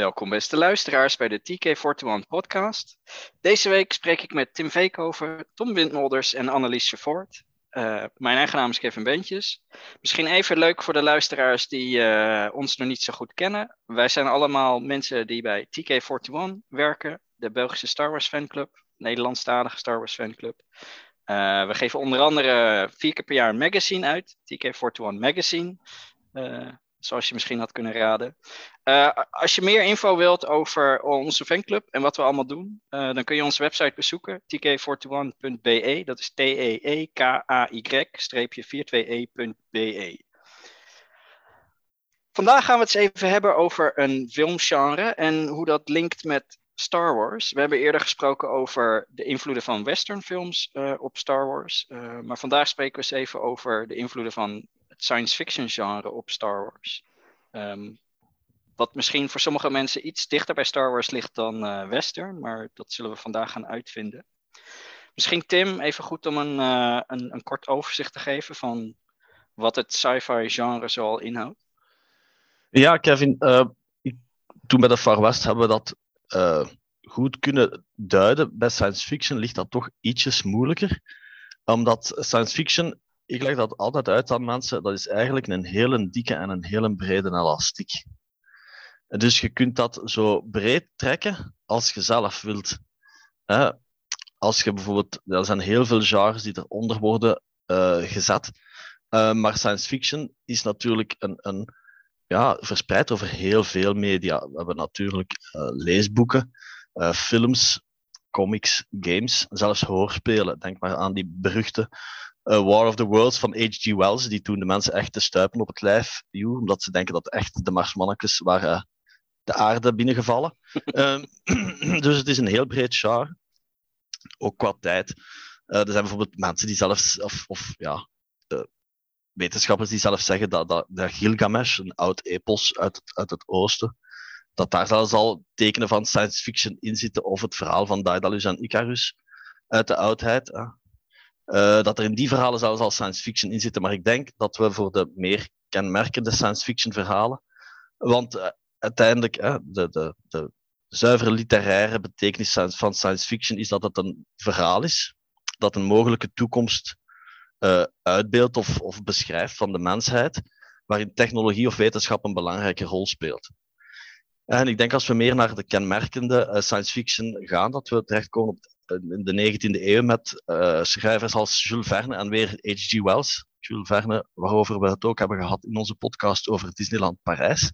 Welkom beste luisteraars bij de TK41 podcast. Deze week spreek ik met Tim Veekhoven, Tom Windmolders en Annelies Chevort. Uh, mijn eigen naam is Kevin Bentjes. Misschien even leuk voor de luisteraars die uh, ons nog niet zo goed kennen. Wij zijn allemaal mensen die bij TK41 werken, de Belgische Star Wars fanclub, Nederlandstalige Star Wars fanclub. Uh, we geven onder andere vier keer per jaar een magazine uit, TK41 Magazine zoals je misschien had kunnen raden. Uh, als je meer info wilt over onze fanclub en wat we allemaal doen, uh, dan kun je onze website bezoeken, tk41.be. Dat is T-E-E-K-A-Y-42e.be. Vandaag gaan we het eens even hebben over een filmgenre en hoe dat linkt met Star Wars. We hebben eerder gesproken over de invloeden van westernfilms uh, op Star Wars. maar vandaag spreken we eens even over de invloeden van science fiction genre op Star Wars. Um, wat misschien voor sommige mensen iets dichter bij Star Wars ligt dan uh, western, maar dat zullen we vandaag gaan uitvinden. Misschien Tim, even goed om een, uh, een, een, kort overzicht te geven van wat het sci-fi genre zoal inhoudt. Ja, Kevin, ik, toen bij de Far West hebben we dat goed kunnen duiden. Bij science fiction ligt dat toch ietsjes moeilijker, omdat science fiction ik leg dat altijd uit aan mensen. Dat is eigenlijk een hele dikke en een hele brede elastiek. Dus je kunt dat zo breed trekken als je zelf wilt. Als je bijvoorbeeld, er zijn heel veel genres die eronder worden uh, gezet. Uh, maar science fiction is natuurlijk een, een, ja, verspreid over heel veel media. We hebben natuurlijk uh, leesboeken, films, comics, games, zelfs hoorspelen. Denk maar aan die beruchte War of the Worlds van H.G. Wells, die toen de mensen echt te stuipen op het lijf joh, omdat ze denken dat echt de Marsmannetjes waren de aarde binnengevallen. uh, dus het is een heel breed genre, ook qua tijd. Uh, er zijn bijvoorbeeld mensen die zelfs, of, of ja, wetenschappers die zelf zeggen dat, dat, dat Gilgamesh, een oud epos uit het, uit het oosten, dat daar zelfs al tekenen van science fiction in zitten, of het verhaal van Daedalus en Icarus uit de oudheid. Uh, dat er in die verhalen zelfs al science fiction in zitten. Maar ik denk dat we voor de meer kenmerkende science fiction verhalen. Want uh, uiteindelijk, uh, de, de, de zuivere literaire betekenis van science fiction is dat het een verhaal is. Dat een mogelijke toekomst uitbeeldt of, of beschrijft van de mensheid. Waarin technologie of wetenschap een belangrijke rol speelt. En ik denk als we meer naar de kenmerkende science fiction gaan, dat we terechtkomen op in de 19e eeuw met uh, schrijvers als Jules Verne en weer H.G. Wells. Jules Verne, waarover we het ook hebben gehad in onze podcast over Disneyland Parijs.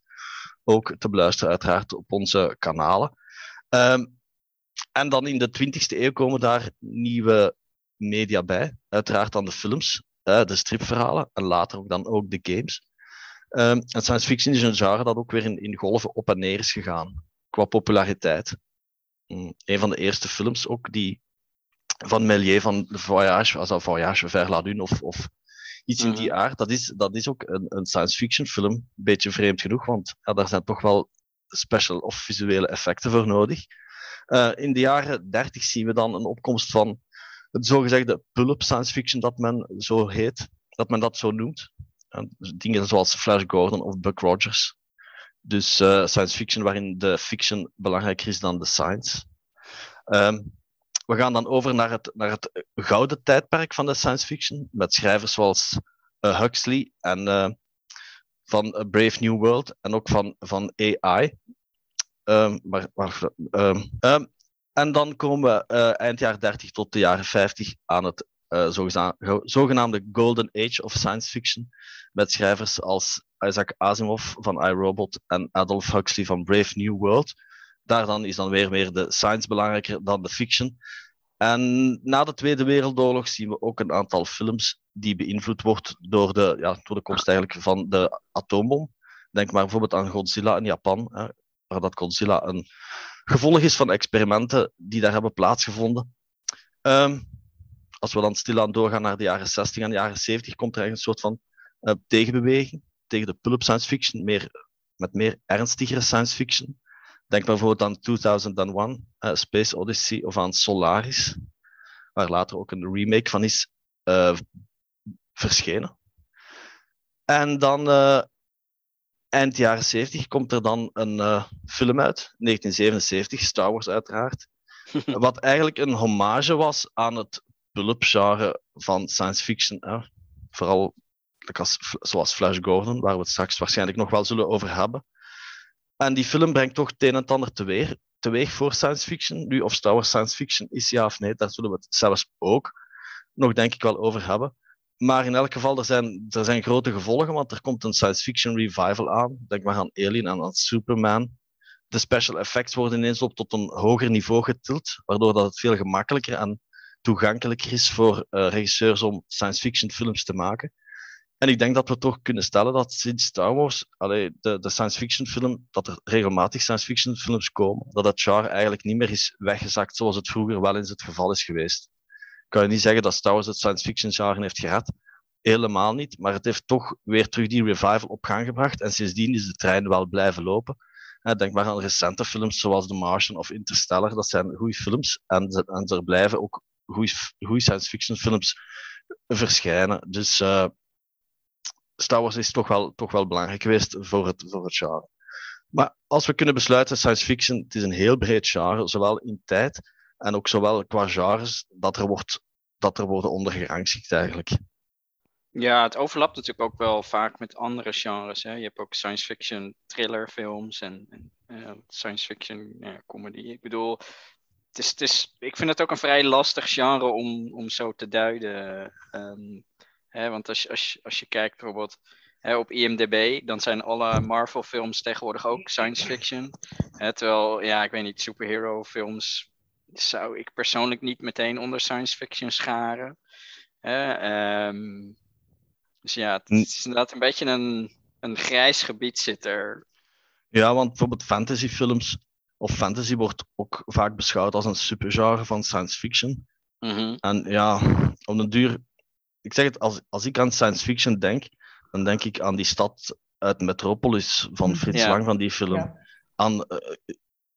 Ook te beluisteren uiteraard op onze kanalen. Um, en dan in de 20e eeuw komen daar nieuwe media bij. Uiteraard dan de films, uh, de stripverhalen en later ook dan ook de games. Um, en science fiction is een genre dat ook weer in, in golven op en neer is gegaan qua populariteit. Mm, een van de eerste films ook die van Méliès van Voyage, als dat Voyage vers la Lune of, of iets in die mhm. aard. Dat is, dat is ook een, een science fiction film. Een beetje vreemd genoeg, want ja, daar zijn toch wel special of visuele effecten voor nodig. Uh, in de jaren 30 zien we dan een opkomst van het zogezegde pulp science fiction, dat men zo heet, dat men dat zo noemt. Uh, dingen zoals Flash Gordon of Buck Rogers. Dus uh, science fiction waarin de fiction belangrijker is dan de science. Um, we gaan dan over naar het, naar het gouden tijdperk van de science fiction, met schrijvers zoals uh, Huxley en uh, van Brave New World en ook van, van AI. Um, maar, um, en dan komen we eind jaren 30 tot de jaren 50 aan het zogenaamde Golden Age of Science Fiction, met schrijvers als Isaac Asimov van iRobot en Adolf Huxley van Brave New World. Daar dan is dan weer, weer de science belangrijker dan de fiction. En na de Tweede Wereldoorlog zien we ook een aantal films die beïnvloed wordt door de, ja, door de komst eigenlijk van de atoombom. Denk maar bijvoorbeeld aan Godzilla in Japan, hè, waar dat Godzilla een gevolg is van experimenten die daar hebben plaatsgevonden. Um, als we dan stilaan doorgaan naar de jaren 60 en de jaren 70, komt er eigenlijk een soort van uh, tegenbeweging tegen de pulp science fiction, meer, met meer ernstigere science fiction. Denk bijvoorbeeld aan 2001, uh, Space Odyssey, of aan Solaris, waar later ook een remake van is uh, verschenen. En dan uh, eind jaren 70 komt er dan een film uit, 1977, Star Wars uiteraard. wat eigenlijk een hommage was aan het pulp-genre van science fiction. Hè? Vooral zoals Flash Gordon, waar we het straks waarschijnlijk nog wel zullen over hebben. En die film brengt toch het een en ander teweeg, teweeg voor science fiction. Nu, of Star Wars science fiction is ja of nee, daar zullen we het zelfs ook nog denk ik wel over hebben. Maar in elk geval, er zijn, er zijn grote gevolgen, want er komt een science fiction revival aan. Denk maar aan Alien en aan Superman. De special effects worden ineens op tot een hoger niveau getild, waardoor dat het veel gemakkelijker en toegankelijker is voor uh, regisseurs om science fiction films te maken. En ik denk dat we toch kunnen stellen dat sinds Star Wars, allee, de, de science fiction film, dat er regelmatig science fiction films komen, dat het genre eigenlijk niet meer is weggezakt zoals het vroeger wel eens het geval is geweest. Ik kan je niet zeggen dat Star Wars het science fiction genre heeft gered. Helemaal niet, maar het heeft toch weer terug die revival op gang gebracht. En sindsdien is de trein wel blijven lopen. Denk maar aan recente films zoals The Martian of Interstellar. Dat zijn goede films en, en er blijven ook goede science fiction films verschijnen. Dus uh, Star Wars is toch wel, toch wel belangrijk geweest voor het, voor het genre. Maar als we kunnen besluiten, science fiction, het is een heel breed genre, zowel in tijd en ook zowel qua genres, dat er, wordt, dat er worden ondergerangschikt eigenlijk. Ja, het overlapt natuurlijk ook wel vaak met andere genres. Hè. Je hebt ook science fiction thrillerfilms en, en uh, science fiction comedy. Ik bedoel, het is, het is, ik vind het ook een vrij lastig genre om, om zo te duiden. Um, hè, want als, als, als je kijkt bijvoorbeeld hè, op IMDb, dan zijn alle Marvel films tegenwoordig ook science fiction. Hè, terwijl, ja, ik weet niet, superhero films zou ik persoonlijk niet meteen onder science fiction scharen. Um, dus ja, het is inderdaad een beetje een, een grijs gebied zit er. Ja, want bijvoorbeeld fantasyfilms of fantasy wordt ook vaak beschouwd als een supergenre van science fiction. Mm En ja, om de duur, ik zeg het, als, als ik aan science fiction denk, dan denk ik aan die stad uit Metropolis van Frits Lang, van die film. Aan, uh,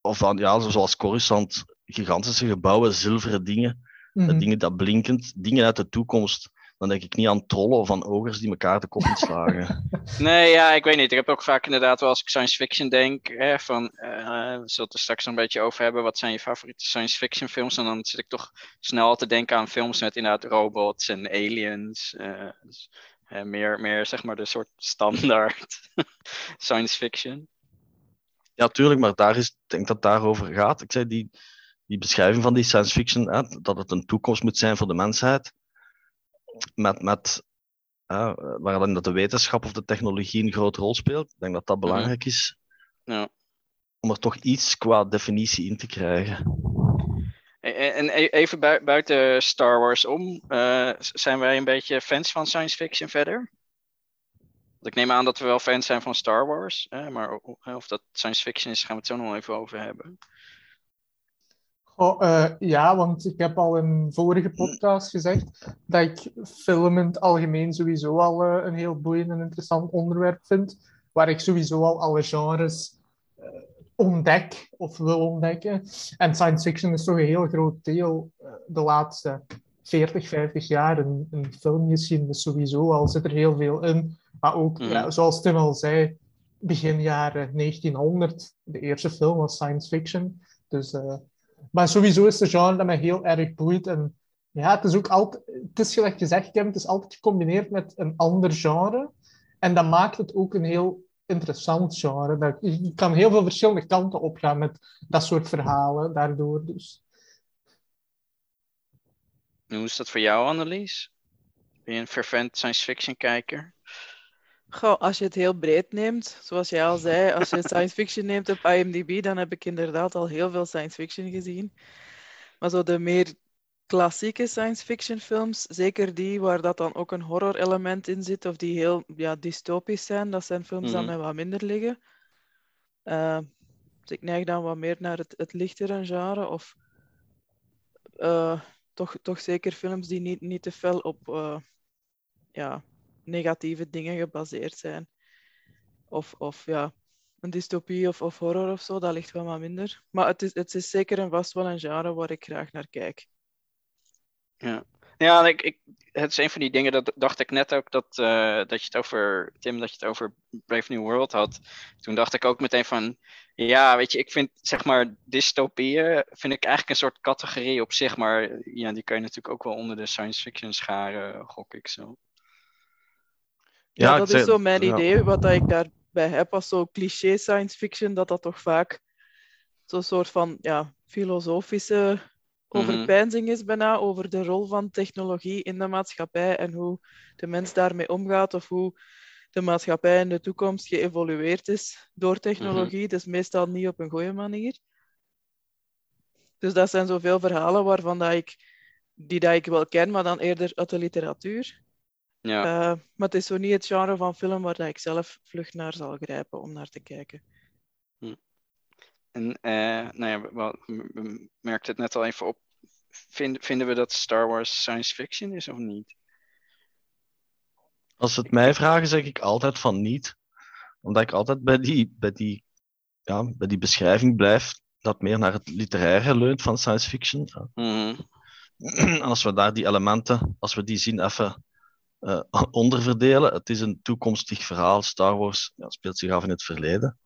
of aan, ja, zoals Coruscant, gigantische gebouwen, zilveren dingen, mm dingen dat blinkend, dingen uit de toekomst dan denk ik niet aan trollen of aan ogers die elkaar de kop inslagen. nee, ja, ik weet niet. Ik heb ook vaak inderdaad wel als ik science fiction denk, hè, van, uh, we zullen het er straks een beetje over hebben, wat zijn je favoriete science fiction films? En dan zit ik toch snel te denken aan films met inderdaad robots en aliens. Uh, dus, uh, meer, meer zeg maar de soort standaard science fiction. Ja, tuurlijk, maar daar is, ik denk dat het daarover gaat. Ik zei die, die beschrijving van die science fiction, hè, dat het een toekomst moet zijn voor de mensheid met, met uh, waarin dat de wetenschap of de technologie een grote rol speelt. Ik denk dat dat mhm. belangrijk is. Ja. Om er toch iets qua definitie in te krijgen. En, e-, even buiten Star Wars om, uh, zijn wij een beetje fans van science fiction verder? ik neem aan dat we wel fans zijn van Star Wars, maar of dat science fiction is, gaan we het zo nog even over hebben. Oh, uh, ja, want ik heb al in vorige podcast gezegd dat ik film in het algemeen sowieso al uh, een heel boeiend en interessant onderwerp vind, waar ik sowieso al alle genres uh, ontdek of wil ontdekken. En science fiction is toch een heel groot deel de laatste 40, 50 jaar in, in filmgeschiedenis sowieso al zit er heel veel in. Maar ook, mm. ja, zoals Tim al zei, begin jaren 1900, de eerste film was science fiction. Dus maar sowieso is het genre dat mij heel erg boeit. En ja, het is ook altijd, het is gezegd, Kim, het is altijd gecombineerd met een ander genre. En dat maakt het ook een heel interessant genre. Dat, je kan heel veel verschillende kanten opgaan met dat soort verhalen daardoor. Dus. hoe is dat voor jou, Annelies? Ben je een fervent science fiction kijker? Goh, als je het heel breed neemt, zoals jij al zei, als je science fiction neemt op IMDb, dan heb ik inderdaad al heel veel science fiction gezien. Maar zo de meer klassieke science fiction films, zeker die waar dat dan ook een horror element in zit, of die heel ja, dystopisch zijn, dat zijn films mm die mij wat minder liggen. Uh, dus ik neig dan wat meer naar het, het lichtere genre, of uh, toch, toch zeker films die niet, niet te fel op uh, ja, negatieve dingen gebaseerd zijn. Of, of ja, een dystopie of, of horror of zo, dat ligt wel wat minder. Maar het is, het is zeker en vast wel een genre waar ik graag naar kijk. Ja. Ja, ik, ik, het is een van die dingen, dat dacht ik net ook, dat, uh, dat je het over, Tim, dat je het over Brave New World had. Toen dacht ik ook meteen van, ja, weet je, ik vind, zeg maar, dystopieën, vind ik eigenlijk een soort categorie op zich, maar ja, die kan je natuurlijk ook wel onder de science fiction scharen, gok ik zo. Ja, ja dat is zo mijn idee, wat ik daarbij heb als zo cliché science fiction, dat dat toch vaak zo'n soort van, ja, filosofische Mhm. overpeinzing is bijna over de rol van technologie in de maatschappij en hoe de mens daarmee omgaat of hoe de maatschappij in de toekomst geëvolueerd is door technologie. Dus meestal niet op een goede manier. Dus dat zijn zoveel verhalen waarvan dat ik, die dat ik wel ken, maar dan eerder uit de literatuur. Ja. Uh, maar het is zo niet het genre van film waar ik zelf vlug naar zal grijpen om naar te kijken. En uh, nou ja, we, we merkten het net al even op. Vind, vinden we dat Star Wars science fiction is of niet? Als ze het mij vragen, zeg ik altijd van niet. Omdat ik altijd bij die, bij die, ja, bij die beschrijving blijf dat meer naar het literaire leunt van science fiction. Mm En als we daar die elementen, als we die zien, even uh, onderverdelen. Het is een toekomstig verhaal. Star Wars ja, speelt zich af in het verleden.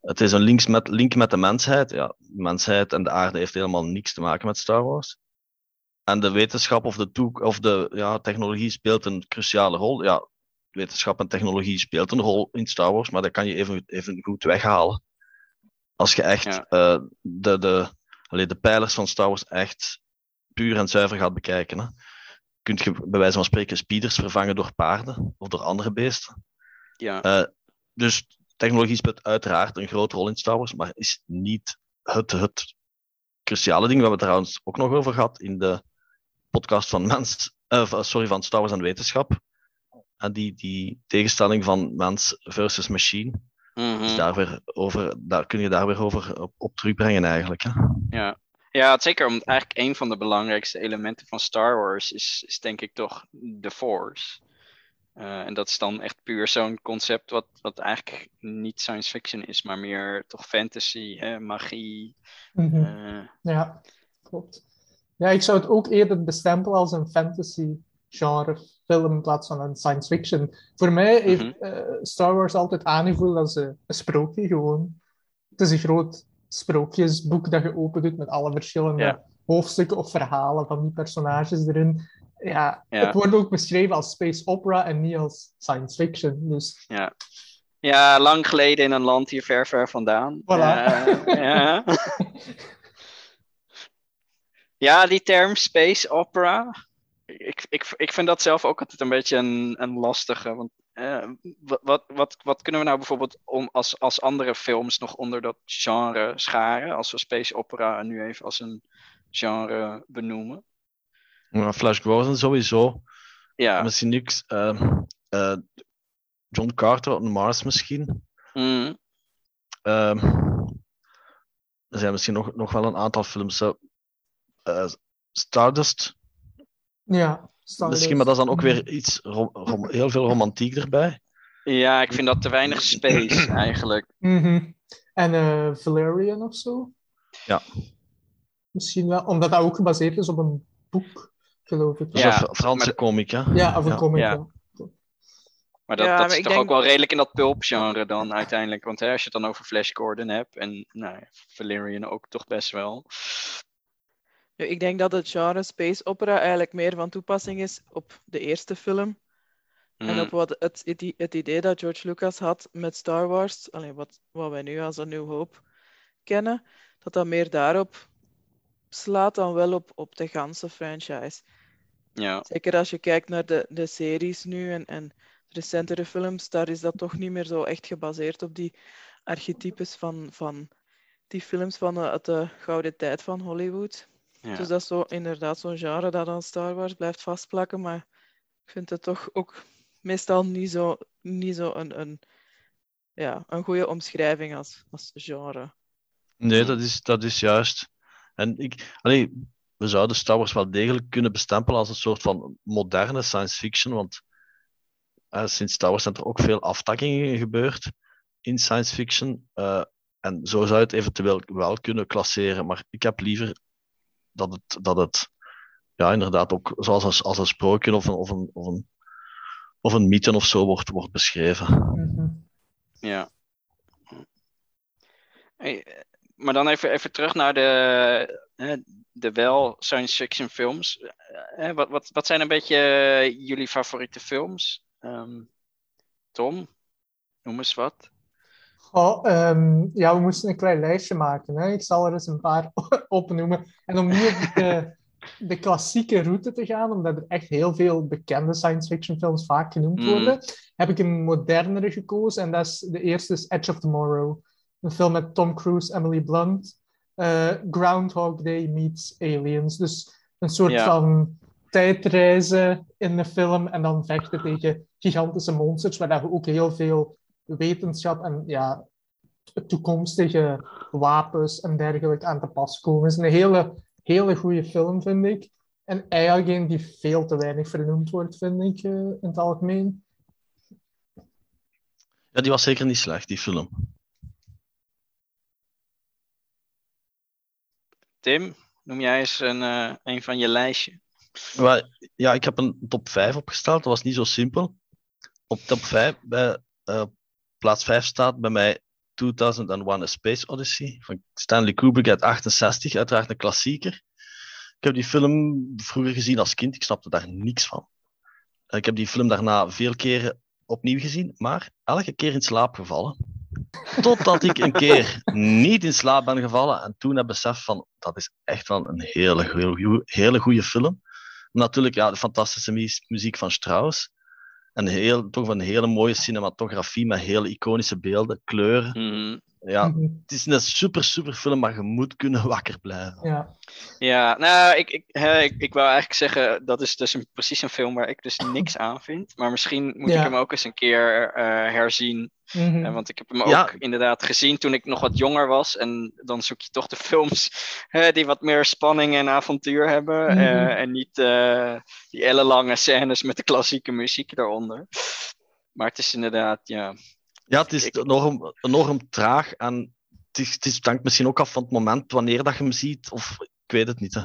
Het is een link met, link met de mensheid. Ja, de mensheid en de aarde heeft helemaal niks te maken met Star Wars. En de wetenschap of de, of de ja, technologie speelt een cruciale rol. Ja, wetenschap en technologie speelt een rol in Star Wars, maar dat kan je even, even goed weghalen. Als je echt uh, de, de, allee, de pijlers van Star Wars echt puur en zuiver gaat bekijken. Hè. Kun je bij wijze van spreken speeders vervangen door paarden of door andere beesten. Ja. Uh, dus technologie speelt uiteraard een grote rol in Star Wars, maar is niet het, het cruciale ding. We hebben het trouwens ook nog over gehad in de podcast van, mens, uh, sorry, van Star Wars en wetenschap. En die, die tegenstelling van mens versus machine. Mm -hmm. daar, weer over, daar kun je daar weer over op, op terugbrengen eigenlijk. Hè? Ja. Ja, zeker omdat eigenlijk een van de belangrijkste elementen van Star Wars is, is denk ik toch de Force. Uh, en dat is dan echt puur zo'n concept wat, wat eigenlijk niet science fiction is, maar meer toch fantasy, hè, magie. Mm -hmm. uh... Ja, klopt. Ja, ik zou het ook eerder bestempelen als een fantasy genre film in plaats van een science fiction. Voor mij heeft mm -hmm. uh, Star Wars altijd aangevoeld als een, een sprookje gewoon. Het is een groot sprookjesboek dat je open doet met alle verschillende hoofdstukken of verhalen van die personages erin ja, het wordt ook beschreven als space opera en niet als science fiction. Dus... Ja. ja, lang geleden in een land hier ver, ver vandaan. Voilà. Uh, ja. ja, die term space opera. Ik, ik, ik vind dat zelf ook altijd een beetje een, een lastige. Want uh, wat, wat, wat kunnen we nou bijvoorbeeld om, als, als andere films nog onder dat genre scharen? Als we space opera nu even als een genre benoemen. Flash Gordon sowieso. Ja. Misschien niks. Uh, uh, John Carter on Mars misschien. Mm. Uh, er zijn misschien nog, nog wel een aantal films. Uh, Stardust. Ja, Stardust. Misschien, maar dat is dan ook weer iets heel veel romantiek erbij. Ja, ik vind dat te weinig space eigenlijk. Mm -hmm. En uh, Valerian of zo? Ja. Misschien wel, omdat dat ook gebaseerd is op een boek geloof ik. Ja, een Franse maar, comic, hè? Ja, of een ja. comic, ja. Maar dat, ja, dat maar is toch denk... ook wel redelijk in dat pulp-genre dan uiteindelijk. Want hè, als je het dan over Flash Gordon hebt en nou, Valerian ook toch best wel. Ik denk dat het genre space opera eigenlijk meer van toepassing is op de eerste film. Mm. En op wat het, het, het, idee dat George Lucas had met Star Wars, alleen wat, wat wij nu als een New Hope kennen, dat dat meer daarop slaat dan wel op, op de ganse franchise. Ja. Zeker als je kijkt naar de, de series nu en, en recentere films, daar is dat toch niet meer zo echt gebaseerd op die archetypes van, van die films van de, de gouden tijd van Hollywood. Ja. Dus dat is zo, inderdaad zo'n genre dat aan Star Wars blijft vastplakken, maar ik vind het toch ook meestal niet zo, niet zo een, een, ja, een goede omschrijving als, als genre. Nee, dat is, dat is juist. En ik, allee, we zouden Star Wars wel degelijk kunnen bestempelen als een soort van moderne science fiction, want uh, sinds Star Wars zijn er ook veel aftakkingen gebeurd in science fiction. Uh, en zo zou je het eventueel wel kunnen klasseren, maar ik heb liever dat het, dat het ja, inderdaad ook zoals als, als een sprookje of een, of een, of een, of een mythe of zo wordt, wordt beschreven. Mhm. Ja. Hey, maar dan even, even terug naar de, hè, de wel science fiction films. Hè, wat, wat, wat zijn een beetje eh, jullie favoriete films? Ehm, Tom, noem eens wat. Goh, ehm, ja, we moesten een klein lijstje maken. Hè. Ik zal er eens een paar opnoemen. En om niet de, de klassieke route te gaan, omdat er echt heel veel bekende science fiction films vaak genoemd Mhm. worden, heb ik een modernere gekozen. En dat is, de eerste is Edge of Tomorrow. Een film met Tom Cruise, Emily Blunt. eh, Groundhog Day meets Aliens. Dus een soort Ja. van tijdreizen in de film en dan vechten tegen gigantische monsters, waar we ook heel veel wetenschap en ja, toekomstige wapens en dergelijke aan te pas komen. Het is een hele, hele goede film, vind ik. En eigenlijk een die veel te weinig vernoemd wordt, vind ik, eh, in het algemeen. Ja, die was zeker niet slecht, die film. Tim, noem jij eens een, eh, een van je lijstje. Maar, ja, ik heb een top 5 opgesteld. Dat was niet zo simpel. Op top 5, bij eh, plaats 5 staat bij mij 2001 A Space Odyssey van Stanley Kubrick uit 68. Uiteraard een klassieker. Ik heb die film vroeger gezien als kind. Ik snapte daar niks van. Eh, Ik heb die film daarna veel keren opnieuw gezien, maar elke keer in slaap gevallen. Totdat ik een keer niet in slaap ben gevallen en toen heb beseft van dat is echt wel een hele, hele, hele goede film. Natuurlijk, ja, de fantastische mu- muziek van Strauss. En heel, toch een hele mooie cinematografie met hele iconische beelden, kleuren. Mhm. Ja, Mhm. het is een super, super film, maar je moet kunnen wakker blijven. Ja. Ja, nou, ik, ik, hè, ik, ik wou eigenlijk zeggen, dat is dus een, precies een film waar ik dus niks aan vind. Maar misschien moet Ja. ik hem ook eens een keer eh, herzien. Mhm. Eh, want ik heb hem ook Ja. inderdaad gezien toen ik nog wat jonger was. En dan zoek je toch de films hè, die wat meer spanning en avontuur hebben. Mhm. eh, en niet eh, die ellenlange scènes met de klassieke muziek eronder. Maar het is inderdaad, ja. Ja, het is Ik- enorm, enorm traag en het, is, het is, het hangt misschien ook af van het moment wanneer dat je hem ziet, of ik weet het niet. Hè.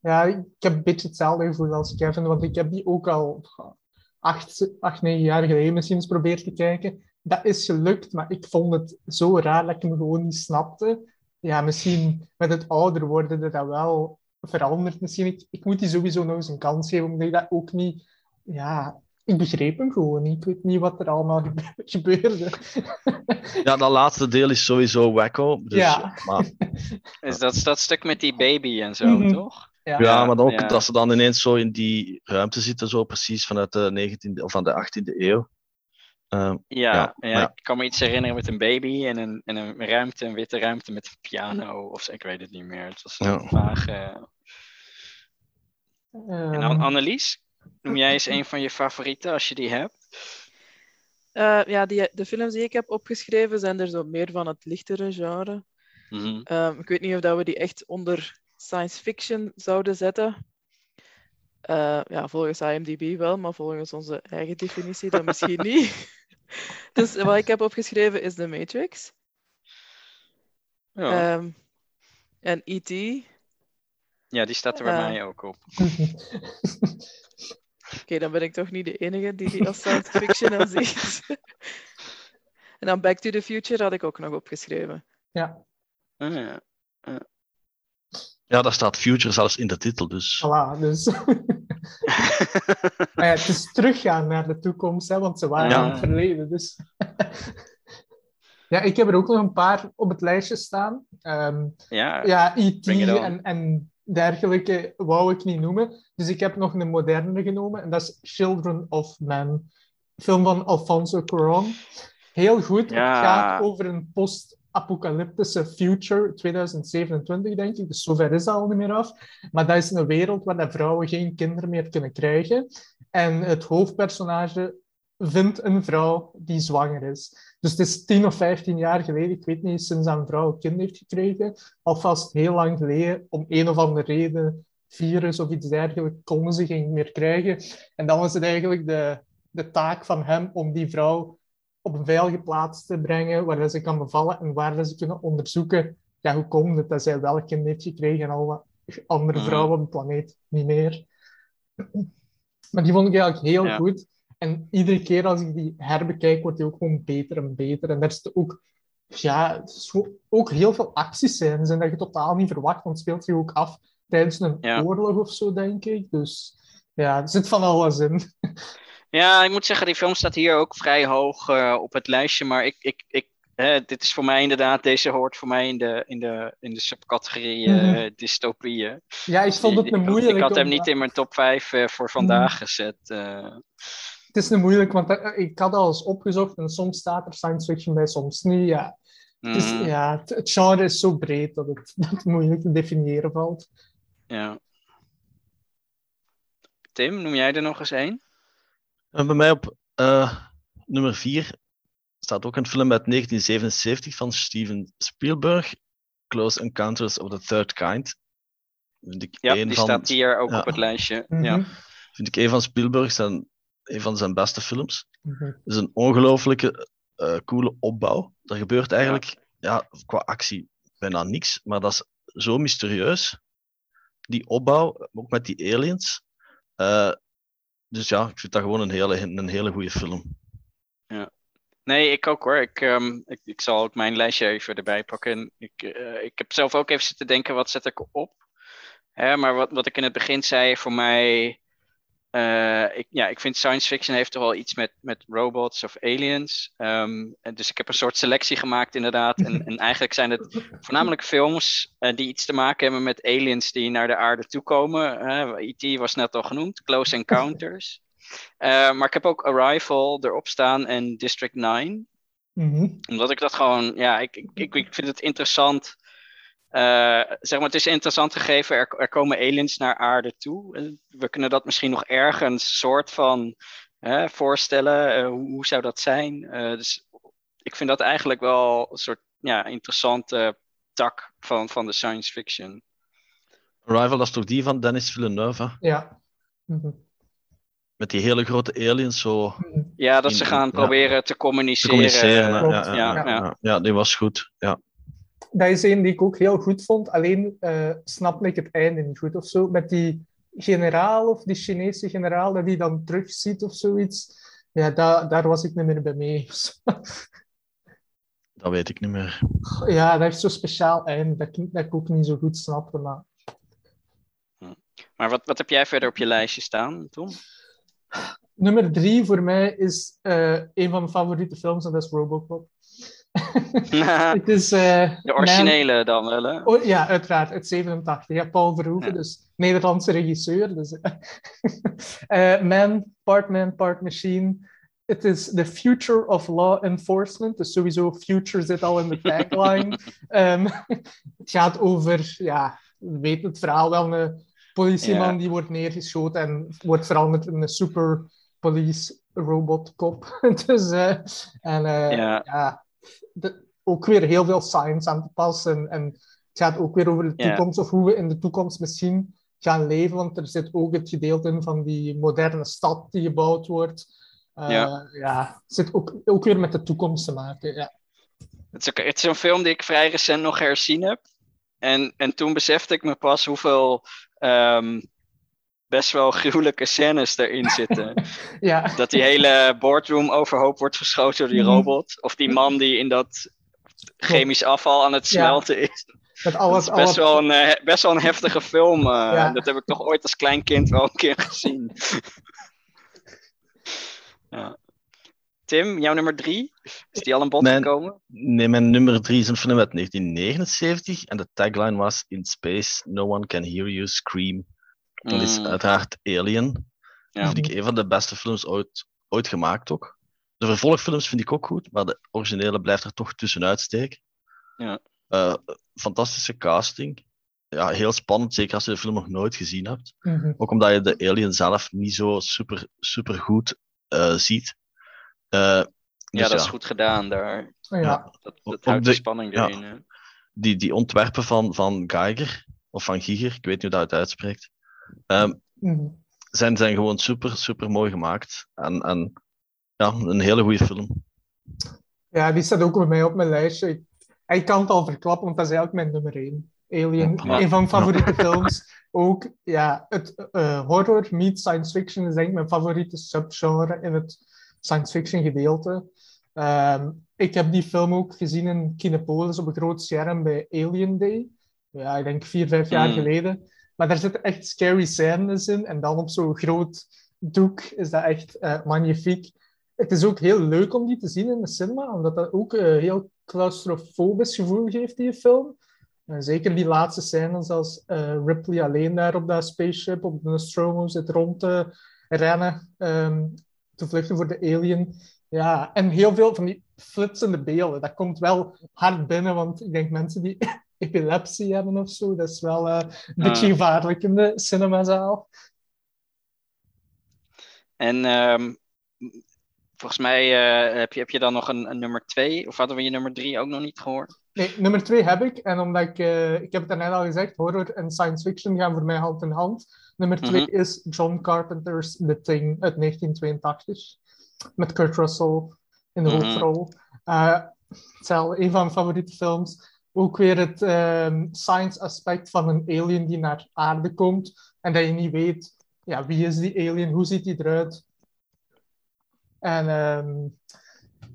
Ja, ik heb een beetje hetzelfde gevoel als Kevin, want ik heb die ook al acht, acht negen jaar geleden misschien eens proberen te kijken. Dat is gelukt, maar ik vond het zo raar dat ik hem gewoon niet snapte. Ja, misschien met het ouder worden dat dat wel verandert. Misschien, ik, ik moet die sowieso nog eens een kans geven, omdat ik dat ook niet... Ja, ik begreep hem gewoon niet. Ik weet niet wat er allemaal gebe- gebeurde. Ja, dat laatste deel is sowieso wacko. Dus, Ja. maar, Is dat, dat stuk met die baby en zo, Mhm. toch? Ja, ja, maar ook ja. dat ze dan ineens zo in die ruimte zitten, zo precies vanuit de 19e of van de 18e eeuw. Ehm, Ja, Ja, ja, ja. ik kan me iets herinneren met een baby en een, en een ruimte, een witte ruimte met een piano. Of ik weet het niet meer. Het was Ja. een vaag. eh. En An- Annelies, noem jij eens een van je favorieten als je die hebt? Eh, ja, die, de films die ik heb opgeschreven zijn er zo meer van het lichtere genre. Mhm. Ehm, ik weet niet of dat we die echt onder science fiction zouden zetten. Eh, ja, volgens IMDb wel, maar volgens onze eigen definitie dan misschien niet. Dus wat ik heb opgeschreven is The Matrix. Ja. Ehm, en E.T. ja, die staat er bij ja. mij ook op. Oké, dan ben ik toch niet de enige die die als science fiction aanziet. en dan Back to the Future had ik ook nog opgeschreven. ja, Ah, ja. ja, daar staat Future zelfs in de titel, dus... voilà, dus... Maar ja, het is teruggaan naar de toekomst, hè, want ze waren Ja. in het verleden. Dus. ja, ik heb er ook nog een paar op het lijstje staan. Ehm, ja, ja, E.T. En, en dergelijke wou ik niet noemen. Dus ik heb nog een moderne genomen, en dat is Children of Men. Film van Alfonso Cuarón. Heel goed. Ja. Het gaat over een post-apocalyptische future, 2027 denk ik. Dus zover is dat al niet meer af. Maar dat is een wereld waar de vrouwen geen kinderen meer kunnen krijgen. En het hoofdpersonage vindt een vrouw die zwanger is. Dus het is 10 of 15 jaar geleden, ik weet niet, sinds een vrouw een kind heeft gekregen. Alvast heel lang geleden, om een of andere reden, virus of iets dergelijks, konden ze geen meer krijgen. En dan was het eigenlijk de, de taak van hem om die vrouw op een veilige plaats te brengen, waar ze kan bevallen en waar ze kunnen onderzoeken ja, hoe komt het dat zij welk kind heeft gekregen en al, andere Mhm. vrouw op de planeet niet meer. Maar die vond ik eigenlijk heel Ja. goed. En iedere keer als ik die herbekijk, wordt die ook gewoon beter en beter. En daar is ook, ja, ook heel veel actiescènes en dat je totaal niet verwacht, want het speelt zich ook af tijdens een Ja. oorlog of zo, denk ik. Dus ja, er zit van alles in. Ja, ik moet zeggen, die film staat hier ook vrij hoog eh, op het lijstje. Maar ik, ik, ik, hè, dit is voor mij inderdaad, deze hoort voor mij in de, in de, in de subcategorie eh, Mhm. dystopieën. Ja, ik vond het een moeilijk. ik had hem niet in mijn top 5 eh, voor vandaag gezet. Eh. Het is een moeilijk, want eh, ik had al eens opgezocht en soms staat er science fiction bij, soms niet. Ja, het, is, Mm, ja, het, het genre is zo breed dat het, dat het moeilijk te definiëren valt. ja. Tim, noem jij er nog eens één? En bij mij op eh, nummer 4 staat ook een film uit 1977 van Steven Spielberg, Close Encounters of the Third Kind. Vind ik Ja, een die van, staat hier ook ja. op het lijstje. Mhm. Ja. vind ik een van Spielberg zijn, een van zijn beste films. Mhm. Het is een ongelooflijke, eh, coole opbouw. Er gebeurt eigenlijk ja. qua actie bijna niks, maar dat is zo mysterieus. Die opbouw, ook met die aliens. Eh, dus ja, ik vind dat gewoon een hele, een hele goede film. Nee, ik ook hoor. Ik, ehm, ik, ik zal ook mijn lijstje even erbij pakken. Ik, eh, ik heb zelf ook even zitten denken, wat zet ik op? Hè, maar wat, wat ik in het begin zei, voor mij... eh, ik, ja, ik vind science fiction heeft toch wel iets met, met robots of aliens. Ehm, en dus ik heb een soort selectie gemaakt inderdaad. En, en eigenlijk zijn het voornamelijk films eh, die iets te maken hebben met aliens die naar de aarde toekomen. Hè. E.T. was net al genoemd, Close Encounters. Eh, maar ik heb ook Arrival erop staan en District 9 Mhm. omdat ik dat gewoon, ja, ik, ik, ik vind het interessant. Eh, zeg maar, het is interessant gegeven, er, er komen aliens naar aarde toe. Eh, We kunnen dat misschien nog ergens soort van hè, voorstellen. Eh, hoe, hoe zou dat zijn? Eh, dus ik vind dat eigenlijk wel een soort ja, interessante tak van, van de science fiction. Arrival, dat is toch die van Dennis Villeneuve? Ja. Mhm. Met die hele grote aliens zo Ja, dat ze gaan proberen te te communiceren. communiceren. hè. klopt. Ja, ja, Ja, ja, ja. ja. ja, die was goed. Ja. Dat is een die ik ook heel goed vond, alleen eh snapte ik het einde niet goed of zo. Met die generaal of die Chinese generaal, dat die dan terugziet of zoiets. Ja, daar, daar was ik niet meer bij mee. Dat weet ik niet meer. Ja, dat heeft zo'n speciaal einde dat ik, dat ik ook niet zo goed snapte. Maar Maar wat, wat heb jij verder op je lijstje staan, Tom? nummer drie voor mij is eh, een van mijn favoriete films en dat is Robocop. Het is, eh, De originele dan wel, hè? Oh, ja, uiteraard, uit 87. Ja, Paul Verhoeven, Ja. dus Nederlandse regisseur. Dus, eh, man, part man, part machine. Het is the future of law enforcement. Dus sowieso future zit al in de tagline. Ehm, het gaat over, ja, we weten het verhaal wel, een politieman Ja. die wordt neergeschoten en wordt veranderd in een super police robot kop. dus, eh, en Ja. ja, de- ook weer heel veel science aan te passen. En het gaat ook weer over de toekomst, of hoe we in de toekomst misschien gaan leven. Want er zit ook het gedeelte in van die moderne stad die gebouwd wordt. Eh, Ja. zit ook, ook weer met de toekomst te maken. Ja. Het is, ook, het is een film die ik vrij recent nog herzien heb. En, en toen besefte ik me pas hoeveel ehm, best wel gruwelijke scènes erin zitten. Ja. dat die hele boardroom overhoop wordt geschoten door die Mhm. robot. Of die man die in dat chemisch afval aan het Ja. smelten is. Dat alles, is best wel een, eh, best wel een heftige film. eh. Ja. Dat heb ik toch ooit als klein kind wel een keer gezien. ja. Tim, jouw nummer drie? Is die al aan bod Mijn- gekomen? Nee, mijn nummer drie is een film uit 1979 en de tagline was In space, no one can hear you scream. Dat is Mm, uiteraard Alien. Ja. Dat vind ik een van de beste films ooit, ooit gemaakt ook. De vervolgfilms vind ik ook goed, maar de originele blijft er toch tussenuit steken. Ja. Eh, fantastische casting. Ja, heel spannend, zeker als je de film nog nooit gezien hebt. Mhm. Ook omdat je de alien zelf niet zo super, super goed eh, ziet. Eh, ja, dus dat is goed gedaan daar. ja. Dat, houdt de- de spanning erin. Die, die ontwerpen van, van Geiger, of van Giger, ik weet niet hoe dat het uitspreekt, Mhm. zijn, zijn gewoon super, super mooi gemaakt. En, en ja, een hele goede film. ja, die staat ook bij mij op mijn lijstje. Ik, ik kan het al verklappen, want dat is eigenlijk mijn nummer één. Alien, Ja. een van mijn favoriete films. Ook, ja, het eh, horror meets science fiction is denk ik mijn favoriete subgenre in het science fiction gedeelte. Ehm, ik heb die film ook gezien in Kinepolis op een groot scherm bij Alien Day. Ja, ik denk vier, vijf jaar Mm. geleden. Maar daar zitten echt scary scènes in. En dan op zo'n groot doek is dat echt eh, magnifiek. Het is ook heel leuk om die te zien in de cinema, omdat dat ook een heel claustrofobisch gevoel geeft, die film. En zeker die laatste scènes als eh, Ripley alleen daar op dat spaceship, op de Nostromo zit rond te rennen, ehm, te vluchten voor de alien. Ja, en heel veel van die flitsende beelden. Dat komt wel hard binnen, want ik denk mensen die epilepsie hebben of zo, dat is wel eh, een beetje Ah. gevaarlijk in de cinemazaal. En ehm, volgens mij eh, heb, je, heb je dan nog een, een nummer twee, of hadden we je nummer drie ook nog niet gehoord? Nee, nummer twee heb ik. En omdat ik, eh, ik heb het daarnet al gezegd, horror en science fiction gaan voor mij hand in hand. Nummer twee Mhm. is John Carpenter's The Thing uit 1982. Met Kurt Russell in de Mhm. hoofdrol. Eh, hetzelfde, een van mijn favoriete films. Ook weer het ehm, science aspect van een alien die naar aarde komt. En dat je niet weet, ja, wie is die alien? Hoe ziet die eruit? En ehm,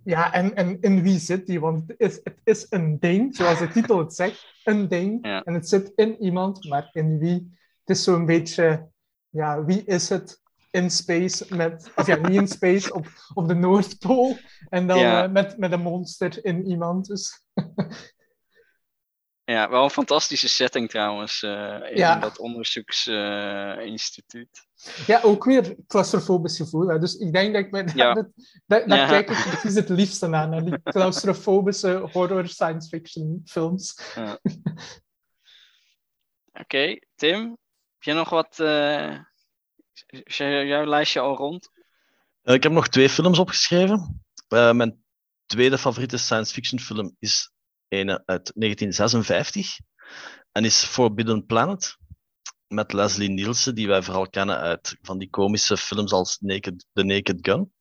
ja, en, en in wie zit die? Want het is, het is een ding, zoals de titel het zegt, een ding. Ja. En het zit in iemand, maar in wie? Het is zo'n beetje, ja, wie is het in space met, of ja, niet in space, op, op de Noordpool. En dan Ja. eh, met, met een monster in iemand. Dus Ja, wel een fantastische setting trouwens, eh, in Ja. dat onderzoeksinstituut. ja, ook weer claustrofobisch gevoel. Hè. Dus ik denk dat ik bij Ja. dat, dat, Ja. kijk ik precies het liefste naar, naar die claustrofobische horror science fiction films. Oké, Tim, heb je nog wat? eh, is jou- jouw lijstje al rond? Eh, ik heb nog twee films opgeschreven. Eh, mijn tweede favoriete science fiction film is een uit 1956 en is Forbidden Planet met Leslie Nielsen, die wij vooral kennen uit van die komische films als Naked, The Naked Gun.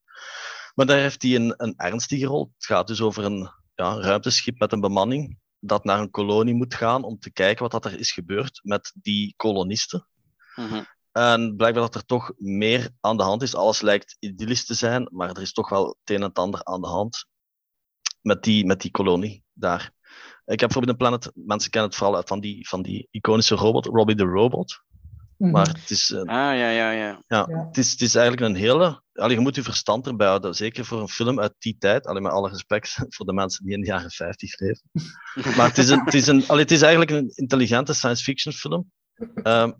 Maar daar heeft hij een, een ernstige rol. Het gaat dus over een ja, ruimteschip met een bemanning dat naar een kolonie moet gaan om te kijken wat dat er is gebeurd met die kolonisten. Mhm. En blijkbaar dat er toch meer aan de hand is. Alles lijkt idyllisch te zijn, maar er is toch wel het een en het ander aan de hand met die, met die kolonie daar. Ik heb Forbidden Planet, mensen kennen het vooral uit van die, van die iconische robot, Robbie the Robot. Mhm. Maar het is, eh, Ah, ja, ja, ja. ja. Het, is, het is eigenlijk een hele. Allee, je moet je verstand erbij houden, zeker voor een film uit die tijd. Alleen met alle respect voor de mensen die in de jaren 50 leven. Maar het is, een, het, is een, allee, het is eigenlijk een intelligente science fiction film. Ehm,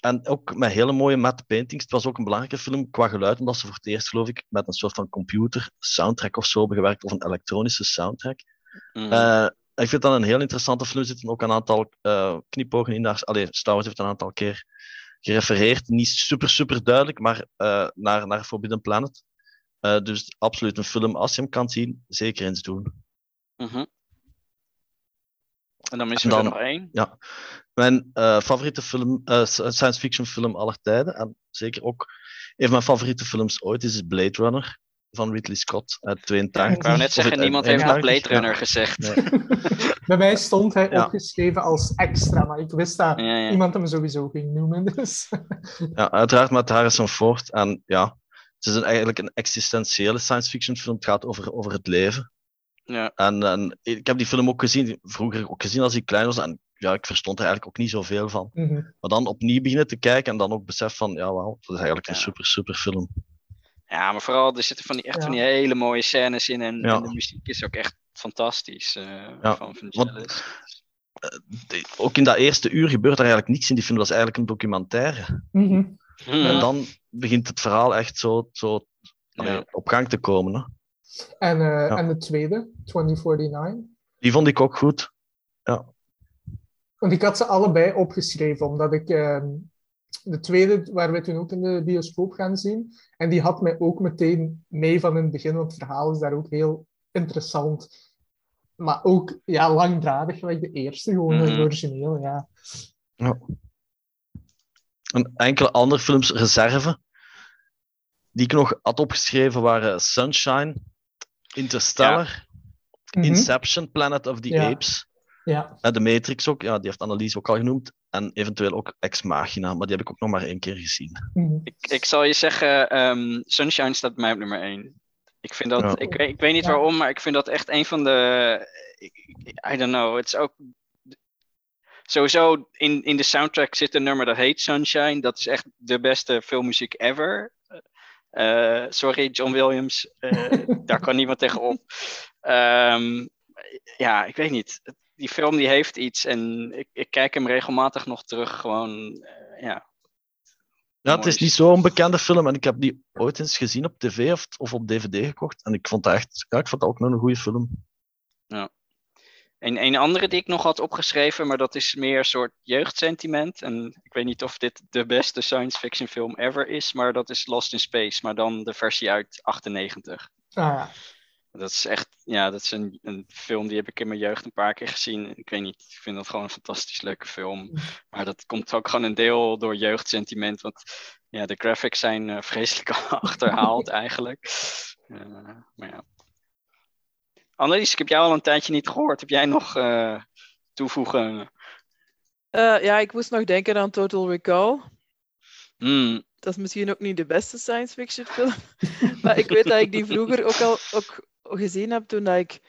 en ook met hele mooie matte paintings. Het was ook een belangrijke film qua geluid, omdat ze voor het eerst, geloof ik, met een soort van computer soundtrack of zo hebben gewerkt, of een elektronische soundtrack. Mhm. Eh, ik vind dat een heel interessante film. Er zitten ook een aantal eh knipogen in. Daar, allee, Star Wars heeft een aantal keer gerefereerd. Niet super, super duidelijk, maar eh, naar, naar Forbidden Planet. Dus absoluut een film, als je hem kan zien, zeker eens doen. Mhm. En dan missen we er nog één. Mijn eh, favoriete film, science fiction film aller tijden, en zeker ook een van mijn favoriete films ooit, is Blade Runner van Ridley Scott uit 82. Ik wou net zeggen, niemand heeft nog 81, Blade Runner gezegd. Nee. Bij mij stond hij Ja. opgeschreven als extra, maar ik wist dat Ja, ja. iemand hem sowieso ging noemen. Dus. Ja, uiteraard met Harrison Ford. En ja, het is een, eigenlijk een existentiële science fiction film. Het gaat over, over het leven. Ja. En, en ik heb die film ook gezien, vroeger ook gezien als ik klein was. En ja, ik verstond er eigenlijk ook niet zoveel van. Mhm. Maar dan opnieuw beginnen te kijken en dan ook besef van, ja, wauw, dat is eigenlijk een super, super film. Ja, maar vooral, er zitten van die, echt Ja. van die hele mooie scènes in. En, Ja. en de muziek is ook echt fantastisch. eh, Ja, Van Vangelis. De- ook in dat eerste uur gebeurt er eigenlijk niks in die film. Dat is eigenlijk een documentaire. Mhm. Mhm. En dan begint het verhaal echt zo, zo allee, Ja. op gang te komen. Hè. En, eh, Ja. en de tweede, 2049. Die vond ik ook goed. Want ik had ze allebei opgeschreven, omdat ik ehm, de tweede, waar we toen ook in de bioscoop gaan zien, en die had mij ook meteen mee van in het begin, want het verhaal is daar ook heel interessant. Maar ook ja, langdradig, gelijk de eerste, gewoon het Mhm. origineel. Ja. En enkele andere films, reserve, die ik nog had opgeschreven waren Sunshine, Interstellar, Mhm. Inception, Planet of the Ja. Apes. Ja. de Matrix ook, ja, die heeft Annelies ook al genoemd. En eventueel ook Ex Machina, maar die heb ik ook nog maar één keer gezien. Mhm. Ik, ik zal je zeggen, ehm, Sunshine staat bij mij op nummer 1. Ik vind dat, Ja. ik, weet- ik weet niet Ja. waarom, maar ik vind dat echt een van de. I don't know. Het is ook. Sowieso in, in de soundtrack zit een nummer dat heet Sunshine. Dat is echt de beste filmmuziek ever. Eh, sorry, John Williams. eh, daar kan niemand tegenop. Ehm, ja, ik weet niet. Die film die heeft iets en ik, ik kijk hem regelmatig nog terug. Gewoon, eh, ja. Ja, het is niet zo'n bekende film en ik heb die ooit eens gezien op tv of, of op dvd gekocht. En ik vond dat echt, ja, ik vond dat ook nog een goede film. En een andere die ik nog had opgeschreven, maar dat is meer een soort jeugdsentiment. En ik weet niet of dit de beste science fiction film ever is, maar dat is Lost in Space, maar dan de versie uit 98. Ah, ja. Dat is echt, ja, dat is een, een film die heb ik in mijn jeugd een paar keer gezien. Ik weet niet, ik vind dat gewoon een fantastisch leuke film. Maar dat komt ook gewoon een deel door jeugdsentiment, want ja, de graphics zijn eh, vreselijk achterhaald eigenlijk. Eh, maar ja. Annelies, ik heb jou al een tijdje niet gehoord. Heb jij nog eh, toevoegen? Ja, ik moest nog denken aan Total Recall. Hmm, Dat is misschien ook niet de beste science fiction film. maar ik weet dat ik die vroeger ook al ook gezien heb toen dat ik,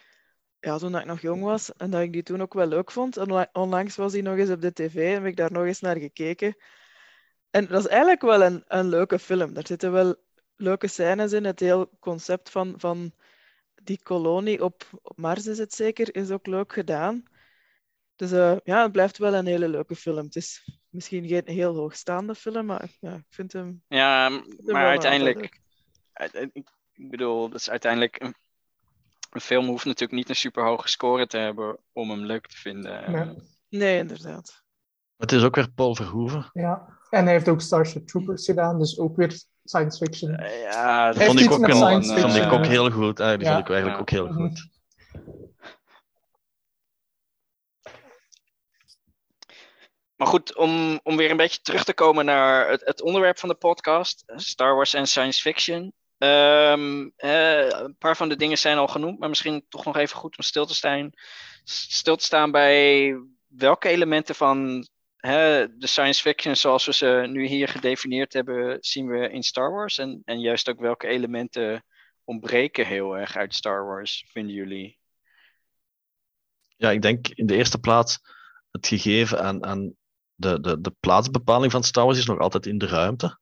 ja, toen dat ik nog jong was. En dat ik die toen ook wel leuk vond. En onla- onlangs was die nog eens op de tv en heb ik daar nog eens naar gekeken. En dat is eigenlijk wel een, een leuke film. Daar zitten wel leuke scènes in. Het hele concept van, van die kolonie op, op Mars is het zeker, is ook leuk gedaan. Dus eh, ja, het blijft wel een hele leuke film. Het is misschien geen heel hoogstaande film, maar ja, ik vind hem ja, vind maar uiteindelijk, ik bedoel, dat is uiteindelijk een, een film hoeft natuurlijk niet een super hoge score te hebben om hem leuk te vinden. Nee. inderdaad. Het is ook weer Paul Verhoeven. ja. En hij heeft ook Starship Troopers gedaan, dus ook weer science fiction. Eh, ja, dat Heeft vond ik ook, met een, science vond ik fiction, ook eh, heel goed. eh, die ja. vond ik eigenlijk Ja. ook heel goed. Maar goed, om, om weer een beetje terug te komen naar het, het onderwerp van de podcast: eh, Star Wars en science fiction. Ehm, eh, een paar van de dingen zijn al genoemd, maar misschien toch nog even goed om stil te staan, stil te staan bij welke elementen van hè, de science fiction zoals we ze nu hier gedefinieerd hebben, zien we in Star Wars. En, en juist ook welke elementen ontbreken heel erg uit Star Wars, vinden jullie? Ja, ik denk in de eerste plaats het gegeven aan, aan de, de, de plaatsbepaling van Star Wars is nog altijd in de ruimte.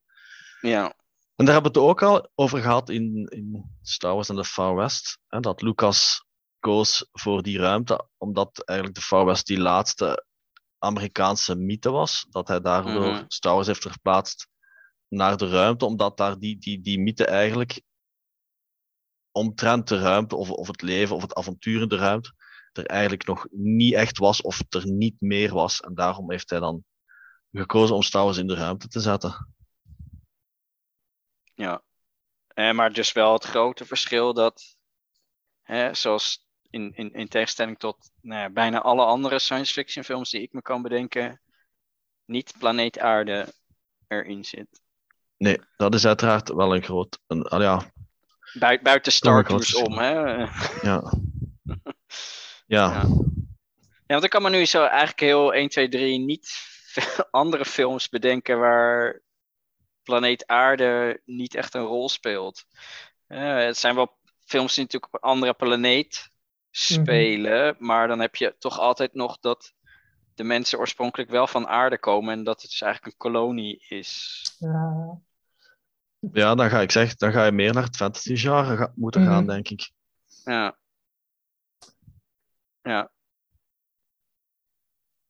Ja, En daar hebben we het ook al over gehad in, in Star Wars en de Far West. Hè, dat Lucas koos voor die ruimte, omdat eigenlijk de Far West die laatste Amerikaanse mythe was. Dat hij daardoor. Star Wars heeft verplaatst naar de ruimte, omdat daar die, die, die mythe eigenlijk omtrent de ruimte of, of het leven of het avontuur in de ruimte er eigenlijk nog niet echt was of er niet meer was. En daarom heeft hij dan gekozen om Star Wars in de ruimte te zetten. Ja, eh, maar dus wel het grote verschil dat, hè, zoals in, in, in tegenstelling tot nou ja, bijna alle andere science fiction films die ik me kan bedenken, niet planeet Aarde erin zit. Nee, dat is uiteraard wel een groot. Een, al ja, Bui- buiten Star groot om, hè. ja. Ja, Ja. Ja, want ik kan me nu zo eigenlijk heel 1, 2, 3 niet andere films bedenken waar planeet Aarde niet echt een rol speelt. Het zijn wel films die natuurlijk op een andere planeet spelen, maar dan heb je toch altijd nog dat de mensen oorspronkelijk wel van aarde komen en dat het dus eigenlijk een kolonie is. Ja. ja, dan ga ik zeggen, dan ga je meer naar het fantasy genre ga- moeten gaan, Mhm. denk ik. Ja. Ja.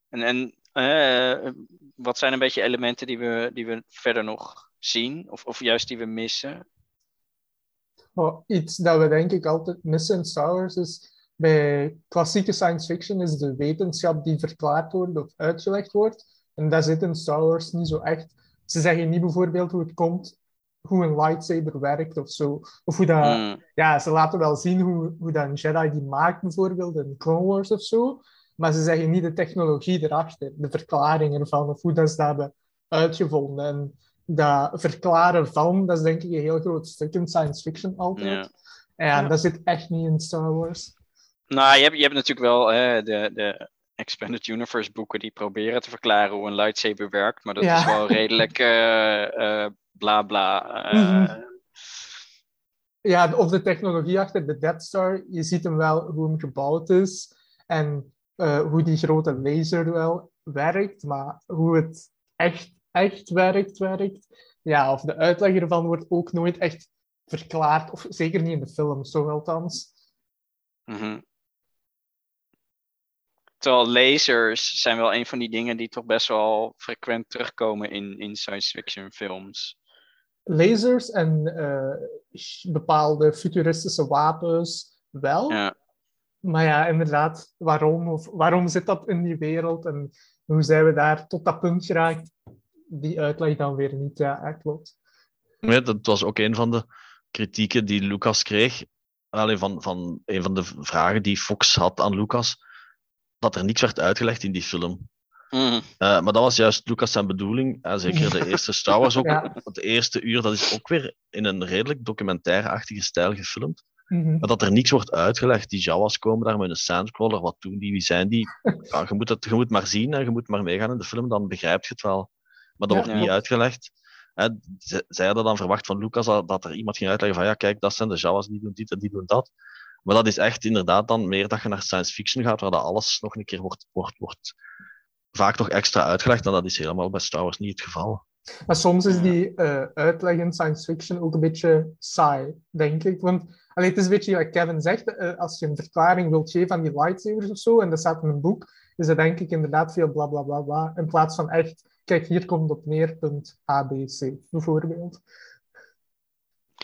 En, en eh, wat zijn een beetje elementen die we, die we verder nog zien? Of, of juist die we missen? Oh, iets dat we denk ik altijd missen in Star Wars is bij klassieke science fiction is de wetenschap die verklaard wordt of uitgelegd wordt. En dat zit in Star Wars niet zo echt. Ze zeggen niet bijvoorbeeld hoe het komt, hoe een lightsaber werkt of zo. Of hoe dat, Hmm, ja, ze laten wel zien hoe, hoe dat een Jedi die maakt bijvoorbeeld in Clone Wars of zo. Maar ze zeggen niet de technologie erachter, de verklaring ervan of hoe dat ze dat hebben uitgevonden. En dat verklaren van, dat is denk ik een heel groot stuk in science fiction altijd. ja. En Ja. dat zit echt niet in Star Wars. Nou, je hebt, je hebt natuurlijk wel hè, de, de, Expanded Universe boeken die proberen te verklaren hoe een lightsaber werkt, maar dat Ja. is wel redelijk eh, eh, bla bla. eh. Ja, of de technologie achter de Death Star. Je ziet hem wel hoe hem gebouwd is en eh, hoe die grote laser wel werkt, maar hoe het echt, echt werkt, werkt. Ja, of de uitleg ervan wordt ook nooit echt verklaard, of zeker niet in de films, zo althans. mhm. Terwijl lasers zijn wel een van die dingen die toch best wel frequent terugkomen in, in science fiction films. Lasers en eh, bepaalde futuristische wapens wel. Ja. Maar ja, inderdaad, waarom? Of waarom zit dat in die wereld? En hoe zijn we daar tot dat punt geraakt? Die uitleg dan weer niet. Ja, echt klopt. Nee, dat was ook een van de kritieken die Lucas kreeg. Alleen van, van een van de vragen die Fox had aan Lucas. Dat er niks werd uitgelegd in die film. Mhm. Eh, maar dat was juist Lucas zijn bedoeling. Zeker de eerste Star Wars ook. Ja. Het eerste uur, dat is ook weer in een redelijk documentaire-achtige stijl gefilmd. Mhm. Maar dat er niks wordt uitgelegd. Die Jawas komen daar met een sandcrawler. Wat doen die? Wie zijn die? Ja, je, moet het, je moet maar zien en je moet maar meegaan in de film. Dan begrijp je het wel. Maar dat Ja. wordt niet Ja. uitgelegd. Hè, zij hadden dan verwacht van Lucas dat, dat er iemand ging uitleggen van ja, kijk, dat zijn de Jawas, die doen dit en die doen dat. Maar dat is echt inderdaad dan meer dat je naar science fiction gaat, waar dat alles nog een keer wordt, wordt, wordt vaak nog extra uitgelegd. En dat is helemaal bij Star Wars niet het geval. Maar soms is die eh, uitleg in science fiction ook een beetje saai, denk ik. Want allee, het is een beetje wat Kevin zegt. eh, als je een verklaring wilt geven aan die lightsabers of zo, en dat staat in een boek, is dat denk ik inderdaad veel bla bla bla bla. In plaats van echt, kijk, hier komt het op neer, punt A, B, C, bijvoorbeeld.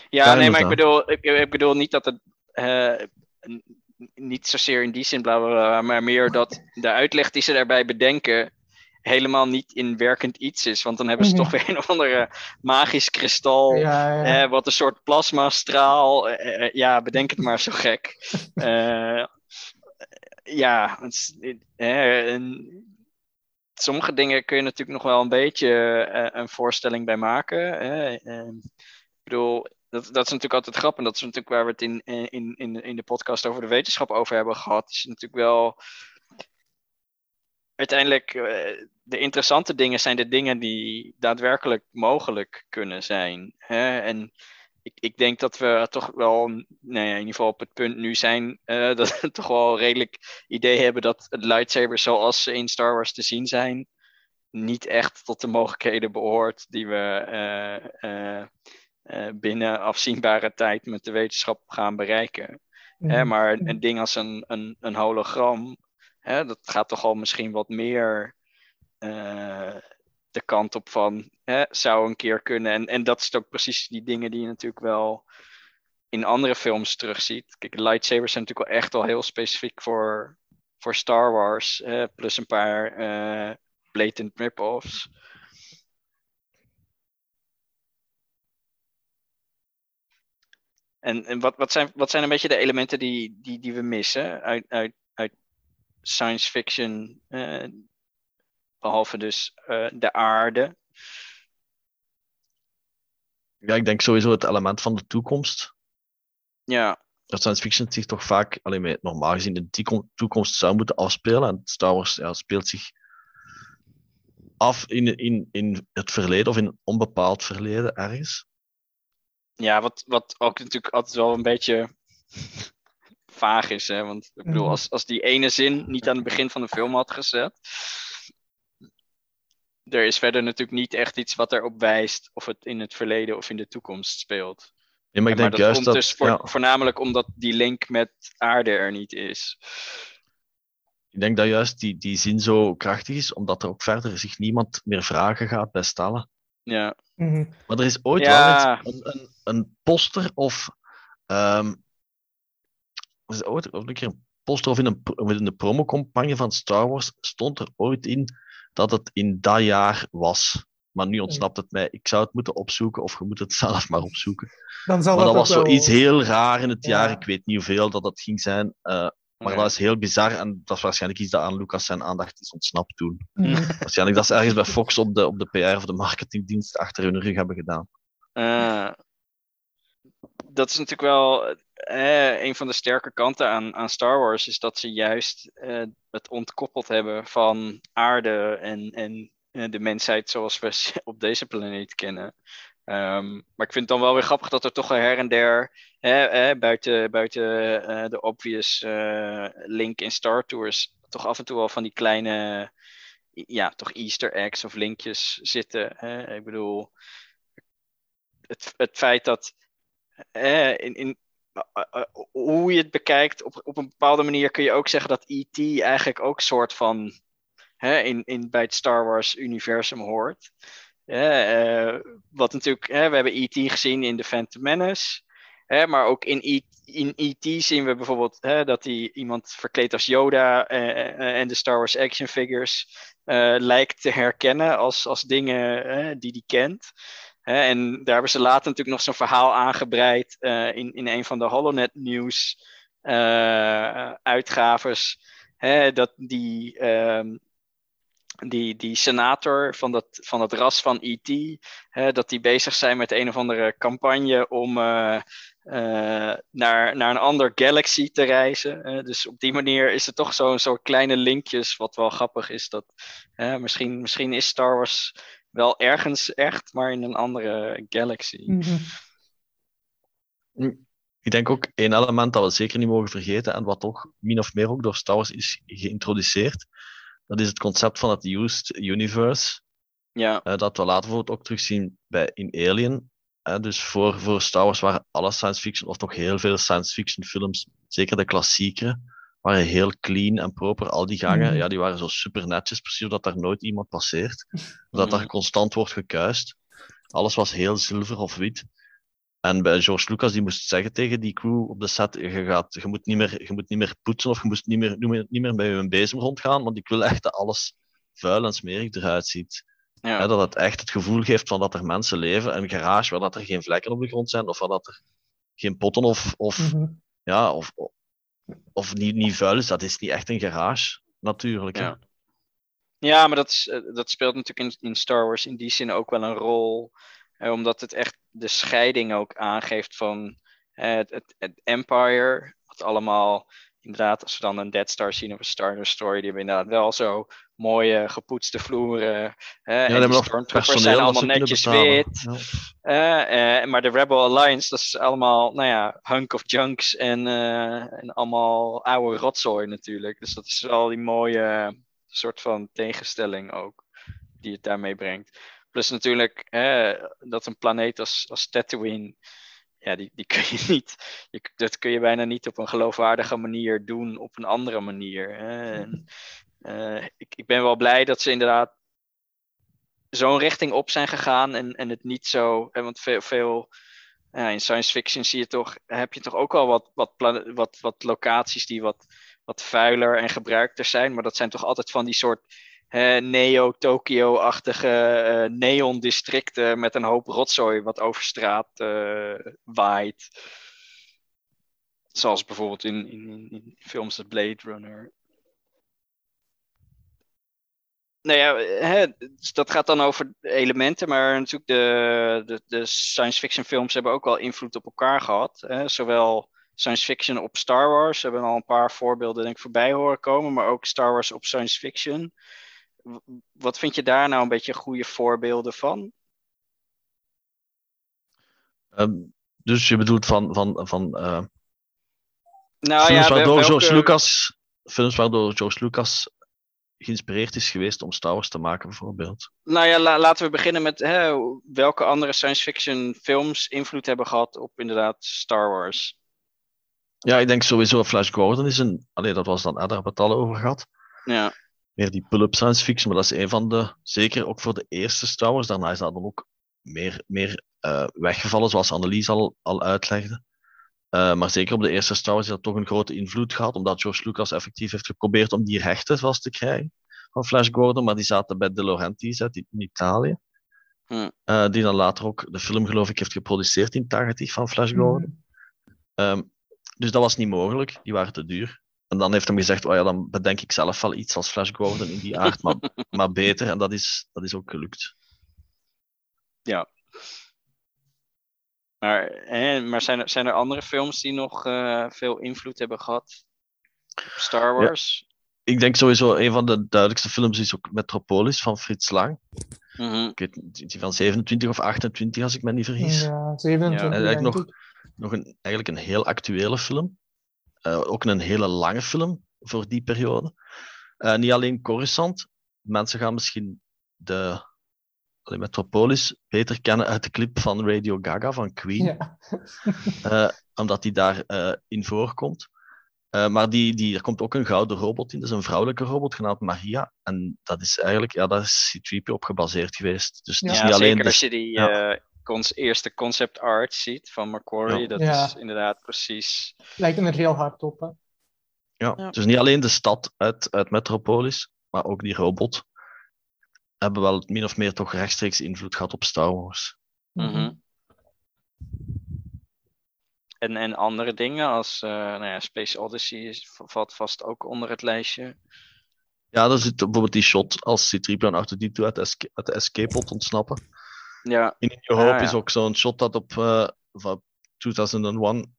Ja, nee, maar ik bedoel, ik, ik bedoel niet dat het. eh, niet zozeer in die zin, bla bla bla, maar meer dat de uitleg die ze daarbij bedenken. Helemaal niet in werkend iets is. Want dan hebben ze Mhm. toch weer een of andere magisch kristal. Ja, ja. Eh, wat een soort plasmastraal. eh, eh, ja, bedenk het maar zo gek. Eh, ja, het eh, en sommige dingen kun je natuurlijk nog wel een beetje een voorstelling bij maken. eh, eh, ik bedoel, dat, dat is natuurlijk altijd grappig. En dat is natuurlijk waar we het in, in, in, in de podcast over de wetenschap over hebben gehad. Is natuurlijk wel. Uiteindelijk, eh, de interessante dingen zijn de dingen die daadwerkelijk mogelijk kunnen zijn. Hè? En ik, ik denk dat we toch wel, nou ja, in ieder geval op het punt nu zijn, eh, dat we toch wel een redelijk idee hebben dat het lightsabers zoals ze in Star Wars te zien zijn, niet echt tot de mogelijkheden behoort die we eh, binnen afzienbare tijd met de wetenschap gaan bereiken. Mhm. maar een, een ding als een, een, een hologram, hè, dat gaat toch al misschien wat meer eh, de kant op van hè, zou een keer kunnen. En, en dat is ook precies die dingen die je natuurlijk wel in andere films terugziet. Kijk, lightsabers zijn natuurlijk wel echt wel heel specifiek voor, voor Star Wars, plus een paar eh, blatant rip-offs. En, en wat, wat, zijn, wat zijn een beetje de elementen die, die, die we missen uit, uit science fiction? eh, behalve dus eh, de aarde. Ja, ik denk sowieso het element van de toekomst. Ja, Dat science fiction zich toch vaak, alleen met normaal gezien, in de toekom- toekomst zou moeten afspelen. En Star Wars ja, speelt zich af in, in, in het verleden of in een onbepaald verleden ergens. ja wat, wat ook natuurlijk altijd wel een beetje vaag is. Hè? Want ik bedoel, Mhm. als, als die ene zin niet aan het begin van de film had gezet. Er is verder natuurlijk niet echt iets wat erop wijst of het in het verleden of in de toekomst speelt. Nee, maar ik maar denk dat juist komt dat. dus voor, ja, voornamelijk omdat die link met aarde er niet is. ik denk dat juist die, die zin zo krachtig is, omdat er ook verder zich niemand meer vragen gaat bij stellen. Ja, Mhm. Maar er is ooit Ja. wel een, een poster of. ehm er is ooit ook een keer een poster of in, een, in de promocampagne van Star Wars stond er ooit in dat het in dat jaar was. Maar nu ontsnapt het mij. Ik zou het moeten opzoeken of je moet het zelf maar opzoeken. Dan zal Maar dat was wel- zoiets heel raar in het Ja. jaar. Ik weet niet hoeveel dat dat ging zijn. eh, maar dat is heel bizar en dat is waarschijnlijk iets dat aan Lucas zijn aandacht is ontsnapt toen. Mhm. Waarschijnlijk dat ze ergens bij Fox op de, op de PR of de marketingdienst achter hun rug hebben gedaan. Eh, dat is natuurlijk wel. Eh, een van de sterke kanten aan, aan Star Wars is dat ze juist eh, het ontkoppeld hebben van aarde en, en eh, de mensheid zoals we ze op deze planeet kennen. Ehm, maar ik vind het dan wel weer grappig dat er toch her en der, buiten, buiten de obvious link in Star Tours, toch af en toe wel van die kleine, ja, toch Easter eggs of linkjes zitten. Hè? Ik bedoel, het, het feit dat in, in, hoe je het bekijkt, op, op een bepaalde manier kun je ook zeggen dat E.T. eigenlijk ook soort van hè, in, in, bij het Star Wars universum hoort. Uh, wat natuurlijk, hè, we hebben E.T. gezien in The Phantom Menace. Hè, maar ook in E.T. E.T. zien we bijvoorbeeld hè, dat hij iemand verkleed als Yoda en de Star Wars action figures lijkt te herkennen als, als dingen die hij kent. En daar hebben ze later natuurlijk nog zo'n verhaal aangebreid in, in een van de HoloNet News uitgaves. dat die, ehm, die, die senator van dat, van het ras van E.T., dat die bezig zijn met een of andere campagne om uh, uh, naar, naar een ander galaxy te reizen. Uh, dus op die manier is het toch zo'n soort kleine linkjes, wat wel grappig is. Dat, misschien, misschien is Star Wars wel ergens echt, maar in een andere galaxy. Mm -hmm. Ik denk ook één element dat we zeker niet mogen vergeten en wat toch min of meer ook door Star Wars is geïntroduceerd, dat is het concept van het used universe. Ja. Uh, dat we later bijvoorbeeld ook terugzien bij, in Alien. Uh, dus voor, voor Star Wars waren alle science fiction, of toch heel veel science fiction films, zeker de klassiekeren, waren heel clean en proper. Al die gangen, mm. ja, die waren zo super netjes, precies dat daar nooit iemand passeert. Dat daar constant wordt gekuist. Alles was heel zilver of wit. En bij George Lucas, die moest zeggen tegen die crew op de set, je, gaat, je, moet, niet meer, je moet niet meer poetsen of je moet niet meer, niet meer, niet meer bij je bezem rondgaan, want ik wil echt dat alles vuil en smerig eruit ziet. Ja. dat het echt het gevoel geeft van dat er mensen leven, een garage waar dat er geen vlekken op de grond zijn, of waar dat er geen potten of, of, mm -hmm. ja, of, of niet, niet vuil is. Dat is niet echt een garage, natuurlijk. Ja, ja maar dat, is, dat speelt natuurlijk in, in Star Wars in die zin ook wel een rol omdat het echt de scheiding ook aangeeft van het, het, Empire. Wat allemaal, inderdaad, als we dan een Dead Star zien of een Star Destroyer, die hebben inderdaad wel zo mooie gepoetste vloeren. ja, en die Stormtroopers zijn allemaal netjes wit. Ja. Uh, maar de Rebel Alliance, dat is allemaal, nou ja, hunk of junks en, en allemaal oude rotzooi natuurlijk. Dus dat is wel die mooie soort van tegenstelling ook, die het daarmee brengt. Plus natuurlijk dat een planeet als, als Tatooine, ja, die, die kun je niet, je, dat kun je bijna niet op een geloofwaardige manier doen op een andere manier. En, uh, ik, ik ben wel blij dat ze inderdaad zo'n richting op zijn gegaan en, en het niet zo, want veel, veel ja, in science fiction zie je toch, heb je toch ook wel wat, wat, wat, wat locaties die wat, wat vuiler en gebruikter zijn, maar dat zijn toch altijd van die soort Neo-Tokyo-achtige uh, neon-districten met een hoop rotzooi wat over straat uh, waait. Zoals bijvoorbeeld in, in, in films als Blade Runner. Nou ja, hè, dus dat gaat dan over elementen, maar natuurlijk de, de, de science fiction films hebben ook wel invloed op elkaar gehad. Hè? Zowel science fiction op Star Wars, we hebben al een paar voorbeelden denk ik voorbij horen komen, maar ook Star Wars op science fiction wat vind je daar nou een beetje goede voorbeelden van? Um, dus je bedoelt van, van, van uh, nou, films, ja, waardoor welke... George Lucas, films waardoor George Lucas geïnspireerd is geweest om Star Wars te maken, bijvoorbeeld? Nou ja, la laten we beginnen met hè, welke andere science fiction films invloed hebben gehad op inderdaad Star Wars. Ja, ik denk sowieso Flash Gordon is een. Allee, dat was dan, we het al over gehad. Ja meer die pull-up science fiction, maar dat is een van de, zeker ook voor de eerste Star Wars, daarna is dat dan ook meer, meer uh, weggevallen, zoals Annelies al, al uitlegde. Uh, maar zeker op de eerste Star Wars is dat toch een grote invloed gehad, omdat George Lucas effectief heeft geprobeerd om die rechten vast te krijgen van Flash Gordon, maar die zaten bij De Laurentiis uit in Italië. Hmm. Uh, die dan later ook de film, geloof ik, heeft geproduceerd in Targeting van Flash Gordon. Hmm. Um, dus dat was niet mogelijk, die waren te duur. En dan heeft hij gezegd, oh ja, dan bedenk ik zelf wel iets als Flash Gordon in die aard, maar, maar beter. En dat is, dat is ook gelukt. Ja. Maar, hè, maar zijn, er, zijn er andere films die nog uh, veel invloed hebben gehad op Star Wars? Ja. Ik denk sowieso een van de duidelijkste films is ook Metropolis van Frits Lang. Mm -hmm. Ik weet die van 27 of 28, als ik me niet vergis. Ja, 27. En eigenlijk nog, nog een, eigenlijk een heel actuele film. Uh, ook een hele lange film voor die periode. Uh, niet alleen Coruscant. Mensen gaan misschien de Metropolis beter kennen uit de clip van Radio Gaga van Queen. Ja. uh, omdat die daarin uh, in voorkomt. Uh, maar die, die, er komt ook een gouden robot in. Dat is een vrouwelijke robot genaamd Maria. En dat is eigenlijk, ja, daar is C-3PO op gebaseerd geweest. Dus het ja, is niet zeker alleen... de- als je die ja. uh, cons eerste concept art ziet van Macquarie. Ja. Dat Ja. is inderdaad precies... Lijkt er heel hard op. Hè. Ja, Ja. dus niet alleen de stad uit, uit Metropolis, maar ook die robot hebben wel min of meer toch rechtstreeks invloed gehad op Star Wars. Mhm. En, en andere dingen als uh, nou ja, Space Odyssey is, valt vast ook onder het lijstje. Ja, daar zit bijvoorbeeld die shot als C-3PO en R2-D2 uit, de esca- uit de escape-pod ontsnappen. Ja, In New Hope Ah, ja. is ook zo'n shot dat op eh, van 2001,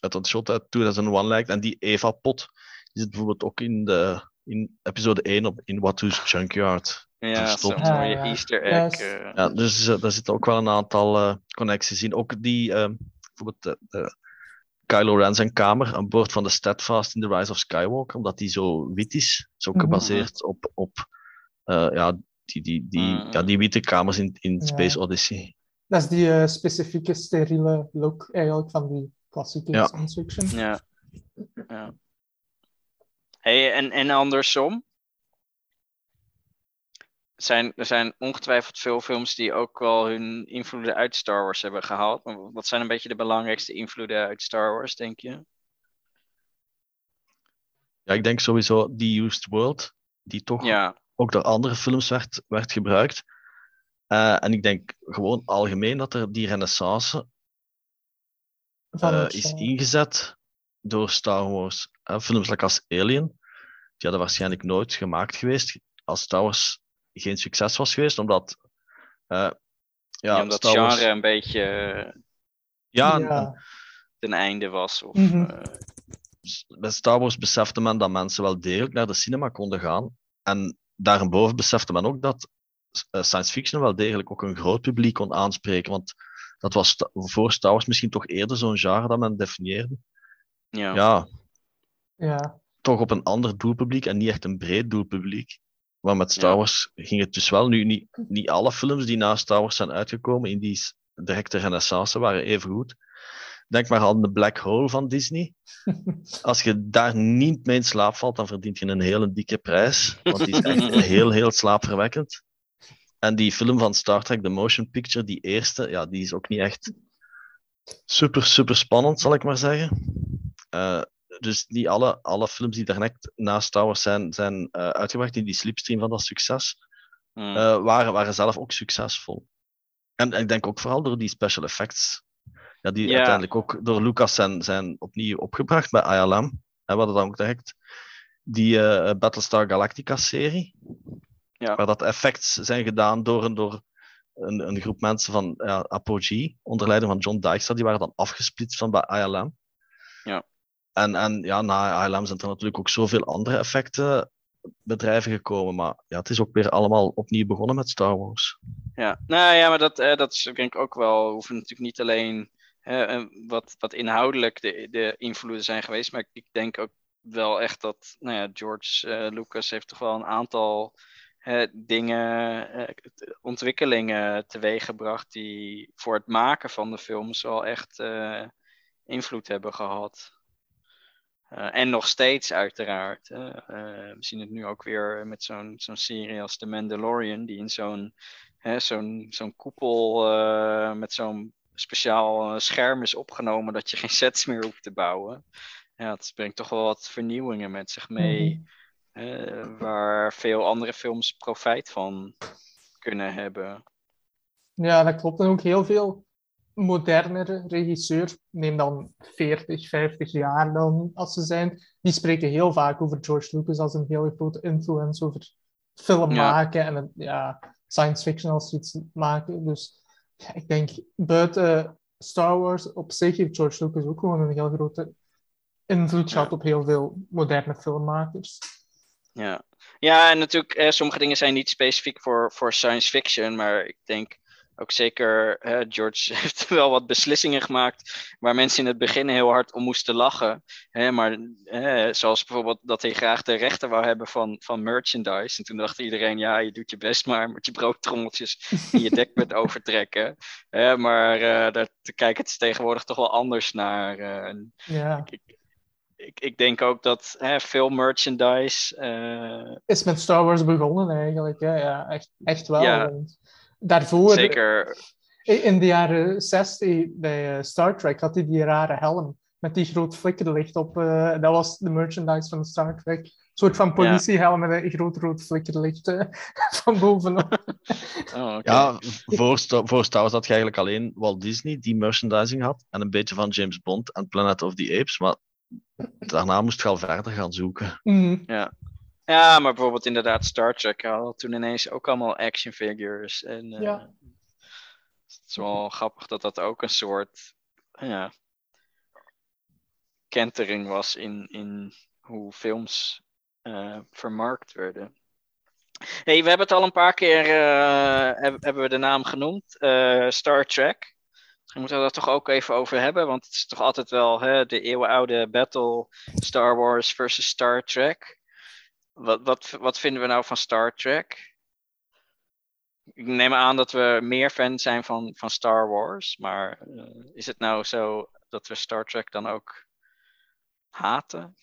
uit een shot uit 2001 lijkt. En die Eva-pot die zit bijvoorbeeld ook in, de, in episode 1 op, in Watu's Junkyard. Ja Verstopt. Ah, ja. easter egg. eh. Ja, dus eh, daar zitten ook wel een aantal eh, connecties in. Ook die, eh, bijvoorbeeld Kylo Ren zijn kamer aan boord van de Steadfast in The Rise of Skywalker, omdat die zo wit is. is ook Mhm. gebaseerd op, op eh, ja, die, die, die, Mhm. ja, die witte kamers in, in Ja. Space Odyssey. Dat is die specifieke steriele look eigenlijk van die klassieke Ja. science fiction. Ja. ja. Hey, en, en andersom? Er zijn, er zijn ongetwijfeld veel films die ook wel hun invloeden uit Star Wars hebben gehaald. Maar wat zijn een beetje de belangrijkste invloeden uit Star Wars, denk je? Ja, ik denk sowieso die Used World, die toch Ja, ook door andere films werd, werd gebruikt. Eh, en ik denk gewoon algemeen dat er die renaissance eh, is eh, ingezet door Star Wars. Films like als Alien, die hadden waarschijnlijk nooit gemaakt geweest als Star Wars geen succes was geweest, omdat eh, ja, omdat genre een beetje eh, ja, ja. en ten einde was. Of, eh, bij Star Wars besefte men dat mensen wel degelijk naar de cinema konden gaan. En daarboven besefte men ook dat science fiction wel degelijk ook een groot publiek kon aanspreken. Want dat was voor Star Wars misschien toch eerder zo'n genre dat men definieerde. ja. Ja, ja. toch op een ander doelpubliek en niet echt een breed doelpubliek. Maar met Star. Wars ging het dus wel nu niet, niet alle films die na Star Wars zijn uitgekomen in die directe renaissance waren even goed. Denk maar aan de Black Hole van Disney. Als je daar niet mee in slaap valt, dan verdient je een hele dikke prijs. Want die is echt heel, heel slaapverwekkend. En die film van Star Trek, The Motion Picture, die eerste, ja, die is ook niet echt super, super spannend, zal ik maar zeggen. Eh, dus niet alle, alle films die daarnet na Star Wars zijn, zijn eh, uitgebracht in die slipstream van dat succes, Mm. eh, waren, waren zelf ook succesvol. En ik denk ook vooral door die special effects, ja, die Ja. uiteindelijk ook door Lucas zijn, zijn opnieuw opgebracht bij ILM. En we hadden dan ook direct die eh, Battlestar Galactica-serie, Ja. waar dat effects zijn gedaan door, een- door een, een groep mensen van ja, Apogee, onder leiding van John Dykstra, die waren dan afgesplitst van bij ILM. Ja. En, en ja, na ILM zijn er natuurlijk ook zoveel andere effectenbedrijven gekomen, maar ja, het is ook weer allemaal opnieuw begonnen met Star Wars. Ja, nou ja, maar dat, eh, dat is denk ik ook wel. We hoeven natuurlijk niet alleen eh, wat, wat inhoudelijk de, de invloeden zijn geweest. Maar ik, denk ook wel echt dat nou ja, George eh, Lucas heeft toch wel een aantal dingen, eh, ontwikkelingen teweeggebracht. die voor het maken van de films wel echt invloed hebben gehad. Eh, en nog steeds, uiteraard. hè. Eh, we zien het nu ook weer met zo'n zo'n serie als The Mandalorian, die in zo'n zo'n zo'n koepel eh, met zo'n speciaal eh, scherm is opgenomen dat je geen sets meer hoeft te bouwen. Ja, het brengt toch wel wat vernieuwingen met zich mee, Mhm. eh, waar veel andere films profijt van kunnen hebben. Ja, dat klopt. En ook heel veel modernere regisseurs, neem dan 40, 50 jaar dan als ze zijn, die spreken heel vaak over George Lucas als een hele grote influence over film Ja. maken en het, ja, science fiction als iets maken. Dus ja, ik denk buiten Star Wars op zich heeft George Lucas ook gewoon een heel grote invloed gehad Ja. op heel veel moderne filmmakers. Ja, ja en natuurlijk, eh, sommige dingen zijn niet specifiek voor, voor science fiction, maar ik denk ook zeker, eh, George heeft wel wat beslissingen gemaakt waar mensen in het begin heel hard om moesten lachen. Hè, maar eh, zoals bijvoorbeeld dat hij graag de rechten wou hebben van, van merchandise. En toen dacht iedereen, ja, je doet je best maar met je broodtrommeltjes in je dekbed overtrekken. Hè, maar eh, daar kijken ze tegenwoordig toch wel anders naar. eh, Ja, ik, ik denk ook dat hè, veel merchandise. eh, is met Star Wars begonnen eigenlijk. Hè? Ja, echt, echt wel. Ja. Daarvoor, zeker. in de jaren 60 bij eh, Star Trek, had hij die rare helm met die groot flikkerlicht op. eh, dat was de merchandise van Star Trek. Een soort van politiehelm met een groot rood flikkerlicht eh, van bovenop. Oh, oké. Ja, voor, voor Star Wars had je eigenlijk alleen Walt Disney die merchandising had. En een beetje van James Bond en Planet of the Apes. Maar daarna moest je al verder gaan zoeken. Mhm. Ja, maar bijvoorbeeld inderdaad Star Trek had toen ineens ook allemaal action figures. En, eh, Ja. Het is wel grappig dat dat ook een soort ja, kentering was in, in hoe films eh, vermarkt werden. hey, we hebben het al een paar keer eh, heb- hebben we de naam genoemd. eh, Star Trek. Misschien moeten we dat toch ook even over hebben, want het is toch altijd wel hè, de eeuwenoude battle Star Wars versus Star Trek. Wat, wat, wat vinden we nou van Star Trek? Ik neem aan dat we meer fan zijn van, van Star Wars, maar eh, is het nou zo dat we Star Trek dan ook haten?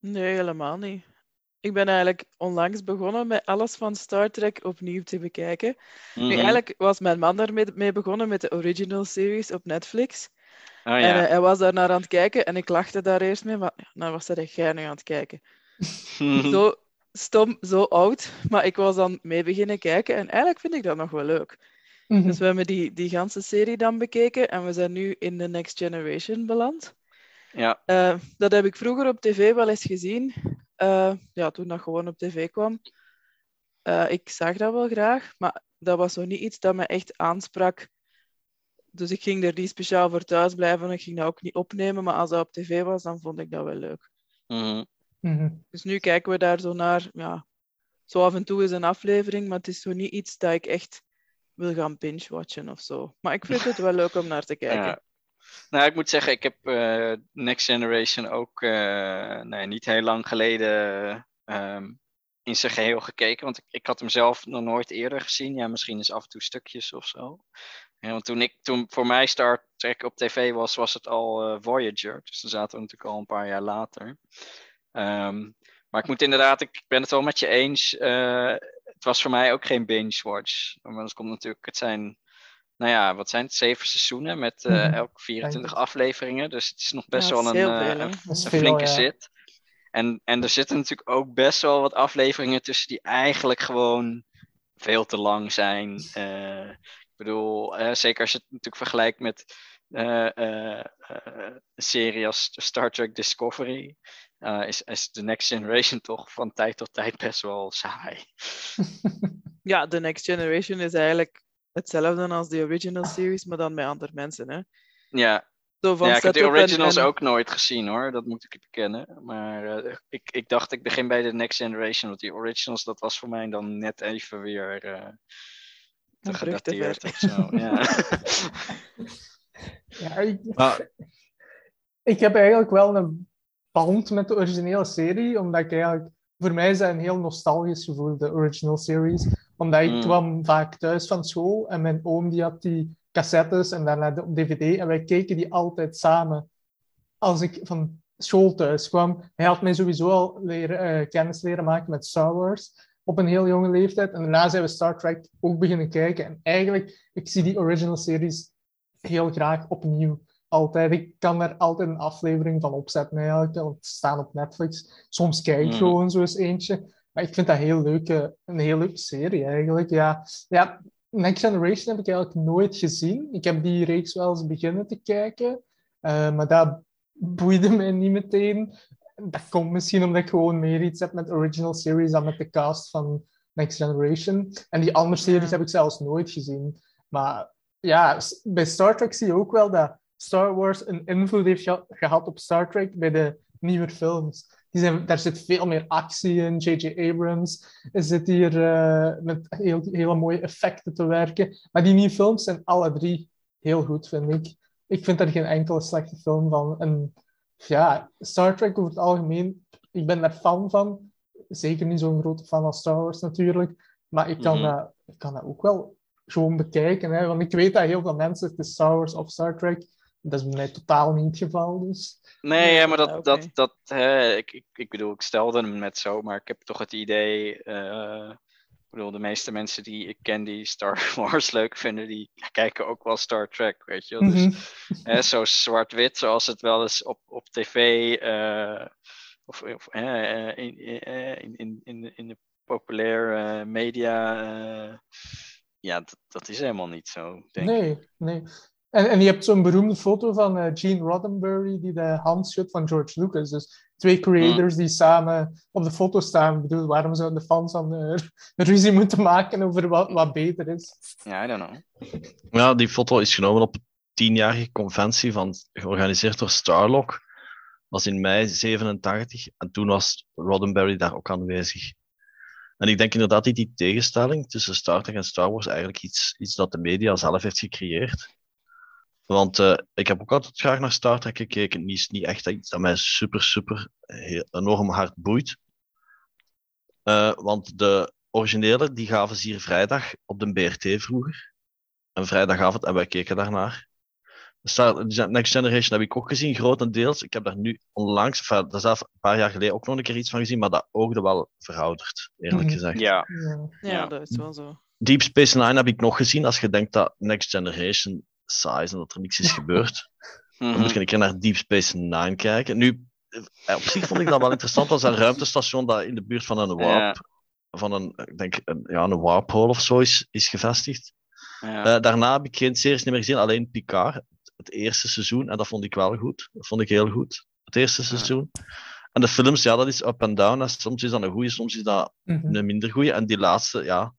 Nee, helemaal niet. Ik ben eigenlijk onlangs begonnen met alles van Star Trek opnieuw te bekijken. Nu, Mhm. eigenlijk was mijn man daarmee mee begonnen met de original series op Netflix. Oh En ja. eh, hij was daar naar aan het kijken en ik lachte daar eerst mee, maar nou was hij jij nu aan het kijken. Zo stom, zo oud, maar ik was dan mee beginnen kijken en eigenlijk vind ik dat nog wel leuk. Mhm. Dus we hebben die, die ganse serie dan bekeken en we zijn nu in de Next Generation beland. ja. Eh, dat heb ik vroeger op tv wel eens gezien. Eh, ja, toen dat gewoon op tv kwam. Eh, ik zag dat wel graag, maar dat was zo niet iets dat me echt aansprak. Dus ik ging er niet speciaal voor thuis blijven. Ik ging dat ook niet opnemen, maar als dat op tv was, dan vond ik dat wel leuk. Mhm. Dus nu kijken we daar zo naar. Ja, zo af en toe is een aflevering, maar het is zo niet iets dat ik echt wil gaan binge-watchen of zo. Maar ik vind het wel leuk om naar te kijken. Ja. Nou, ik moet zeggen, ik heb eh, Next Generation ook eh, nee, niet heel lang geleden ehm, in zijn geheel gekeken. Want ik, ik had hem zelf nog nooit eerder gezien. Ja, misschien eens af en toe stukjes of zo. Ja, want toen, ik, toen voor mij Star Trek op tv was, was het al eh, Voyager. Dus dan zaten we natuurlijk al een paar jaar later. Ehm, maar ik moet inderdaad, ik ben het wel met je eens. eh, het was voor mij ook geen binge-watch. Maar dat komt natuurlijk, het zijn nou ja, wat zijn het? Zeven seizoenen met Mhm. elk 24 Denk afleveringen. Dus het is nog best Ja, wel een, eh, een, flinke ja. zit. En, en er zitten natuurlijk ook best wel wat afleveringen tussen die eigenlijk gewoon veel te lang zijn. Eh, ik bedoel, zeker als je het natuurlijk vergelijkt met een serie als Star Trek Discovery. Eh, is, is The Next Generation toch van tijd tot tijd best wel saai. Ja, The Next Generation is eigenlijk hetzelfde als de original series, maar dan met andere mensen. Hè? Ja, Zo van ja, ik heb de originals en- ook nooit gezien hoor, dat moet ik bekennen. Maar eh, ik, ik dacht, ik begin bij de Next Generation, want die originals, dat was voor mij dan net even weer eh, te gedateerd of zo. Ja. Ja, ik heb eigenlijk wel een band met de originele serie, omdat ik eigenlijk... Voor mij is dat een heel nostalgisch gevoel, de original series. Omdat ik Mm. kwam vaak thuis van school en mijn oom die had die cassettes en daarna de- op dvd en wij keken die altijd samen. Als ik van school thuis kwam, hij had mij sowieso al leren, eh, kennis leren maken met Star Wars op een heel jonge leeftijd. En daarna zijn we Star Trek ook beginnen kijken. En eigenlijk, ik zie die original series heel graag opnieuw. Altijd. Ik kan er altijd een aflevering van opzetten eigenlijk. Want het staan op Netflix. Soms kijk ik Mm. gewoon zo eens eentje. Maar ik vind dat heel leuke, een heel leuke serie eigenlijk. Ja, ja, Next Generation heb ik eigenlijk nooit gezien. Ik heb die reeks wel eens beginnen te kijken. eh, maar dat boeide mij niet meteen. Dat komt misschien omdat ik gewoon meer iets heb met original series dan met de cast van Next Generation. En die andere series heb ik zelfs nooit gezien. Maar ja, bij Star Trek zie je ook wel dat Star Wars een invloed heeft geha- gehad op Star Trek bij de nieuwe films. Die zijn, daar zit veel meer actie in. J.J. Abrams zit hier eh, met heel, hele mooie effecten te werken. Maar die nieuwe films zijn alle drie heel goed, vind ik. Ik vind er geen enkele slechte film van. En ja, Star Trek over het algemeen, ik ben daar fan van. Zeker niet zo'n grote fan als Star Wars natuurlijk. Maar ik kan, dat, ik kan dat ook wel gewoon bekijken. Hè? Want ik weet dat heel veel mensen het Star Wars of Star Trek. Dat is bij mij totaal niet het geval. Dus. Nee, Ja, maar dat, dat, dat hè, ik, ik, ik bedoel, ik stelde hem net zo, maar ik heb toch het idee, eh, ik bedoel, de meeste mensen die ik ken die Star Wars leuk vinden, die kijken ook wel Star Trek, weet je wel. Dus Mhm. hè, zo zwart-wit zoals het wel eens op, op tv eh, of, of eh, in, in, in, in, de- in de populaire media, ja, dat, dat is helemaal niet zo, denk ik. Nee, nee. En, en je hebt zo'n beroemde foto van eh, Gene Roddenberry die de hand schudt van George Lucas. Dus twee creators die samen op de foto staan. Ik bedoel, waarom zouden de fans dan eh, ruzie moeten maken over wat, wat beter is? Ja, I don't know. Ja, die foto is genomen op een tienjarige conventie van, georganiseerd door Starlock. Dat was in mei 87 en toen was Roddenberry daar ook aanwezig. En ik denk inderdaad dat die tegenstelling tussen Star Trek en Star Wars eigenlijk iets, iets dat de media zelf heeft gecreëerd. Want eh, ik heb ook altijd graag naar Star Trek gekeken. Niet, is niet echt iets dat mij super, super heel- enorm hard boeit. Eh, want de originele, die gaven ze hier vrijdag op de BRT vroeger. Een vrijdagavond en wij keken daarnaar. Star, Next Generation heb ik ook gezien, grotendeels. Ik heb daar nu onlangs, enfin, dat is zelf een paar jaar geleden ook nog een keer iets van gezien, maar dat oogde wel verouderd, eerlijk Mhm. gezegd. Ja, Ja. dat is wel zo. Deep Space Nine heb ik nog gezien. Als je denkt dat Next Generation saai is en dat er niks is gebeurd, dan mhm. moet je een keer naar Deep Space Nine kijken. Nu, eh, op zich vond ik dat wel interessant. Dat is een ruimtestation dat in de buurt van een warp, van een, ik denk, een, ja, een warphole of zo is, is gevestigd. ja. Eh, daarna heb ik geen series meer gezien, alleen Picard, het eerste seizoen. En dat vond ik wel goed. Dat vond ik heel goed, het eerste seizoen. En de films, ja, dat is up and down. En soms is dat een goede, soms is dat Mhm. een minder goede. En die laatste, ja,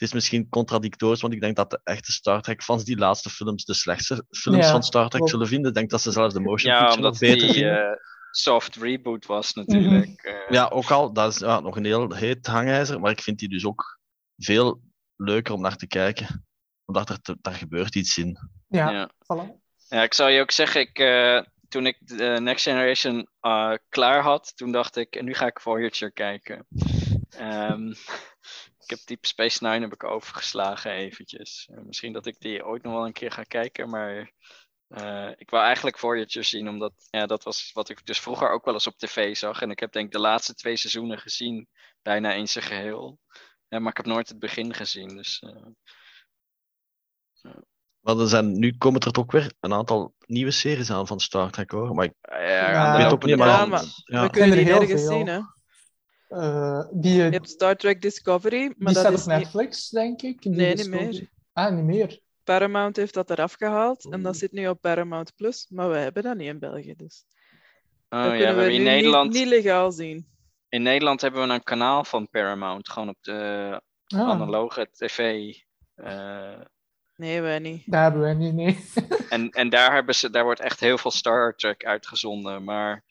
het is misschien contradictorisch, want ik denk dat de echte Star Trek-fans die laatste films de slechtste films Ja, van Star Trek zullen vinden. Ik denk dat ze zelfs de motion ja, picture beter die vinden. eh, soft reboot was natuurlijk. eh. Ja, ook al, dat is ja, nog een heel heet hangijzer, maar ik vind die dus ook veel leuker om naar te kijken. Omdat er, te- daar gebeurt iets in. Ja, Ja. voilà. Ja, ik zal je ook zeggen, ik, eh, toen ik de Next Generation eh, klaar had, toen dacht ik, en nu ga ik Voyager kijken. Ehm, ik heb Deep Space Nine heb ik overgeslagen eventjes. Eh, misschien dat ik die ooit nog wel een keer ga kijken, maar eh, ik wou eigenlijk Voyager zien, omdat ja, dat was wat ik dus vroeger ook wel eens op tv zag. En ik heb denk ik de laatste twee seizoenen gezien, bijna in zijn geheel. Ja, maar ik heb nooit het begin gezien, dus... eh, Maar er zijn, nu komen er toch ook weer een aantal nieuwe series aan van Star Trek hoor. Maar ik ja, weet ook niet, we kunnen er die heel veel. zien, hè. Eh, die Je eh, hebt Star Trek Discovery, maar die dat staat is op niet... Netflix, denk ik. Die Nee, niet meer. Ah, niet meer. Paramount heeft dat eraf gehaald en dat zit nu op Paramount Plus, maar wij hebben dat niet in België, dus Oh dat ja, kunnen we we hebben in niet- Nederland, niet, legaal zien. in Nederland hebben we een kanaal van Paramount, gewoon op de Ah, analoge tv. eh, Nee, wij niet. dat hebben wij niet, nee. en en daar, hebben ze, daar wordt echt heel veel Star Trek uitgezonden, maar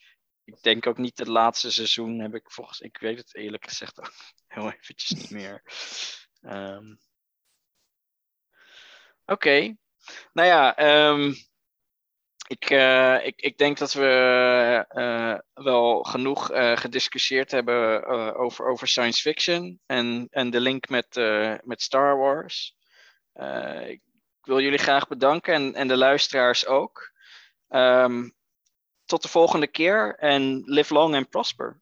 ik denk ook niet het laatste seizoen heb ik volgens, ik weet het eerlijk gezegd ook heel eventjes niet meer. Ehm, Oké, nou ja, ehm, ik, eh, ik, ik denk dat we eh, wel genoeg eh, gediscussieerd hebben over, over science fiction en, en de link met, met Star Wars. Ik wil jullie graag bedanken en, en de luisteraars ook. Ehm, tot de volgende keer en live long and prosper.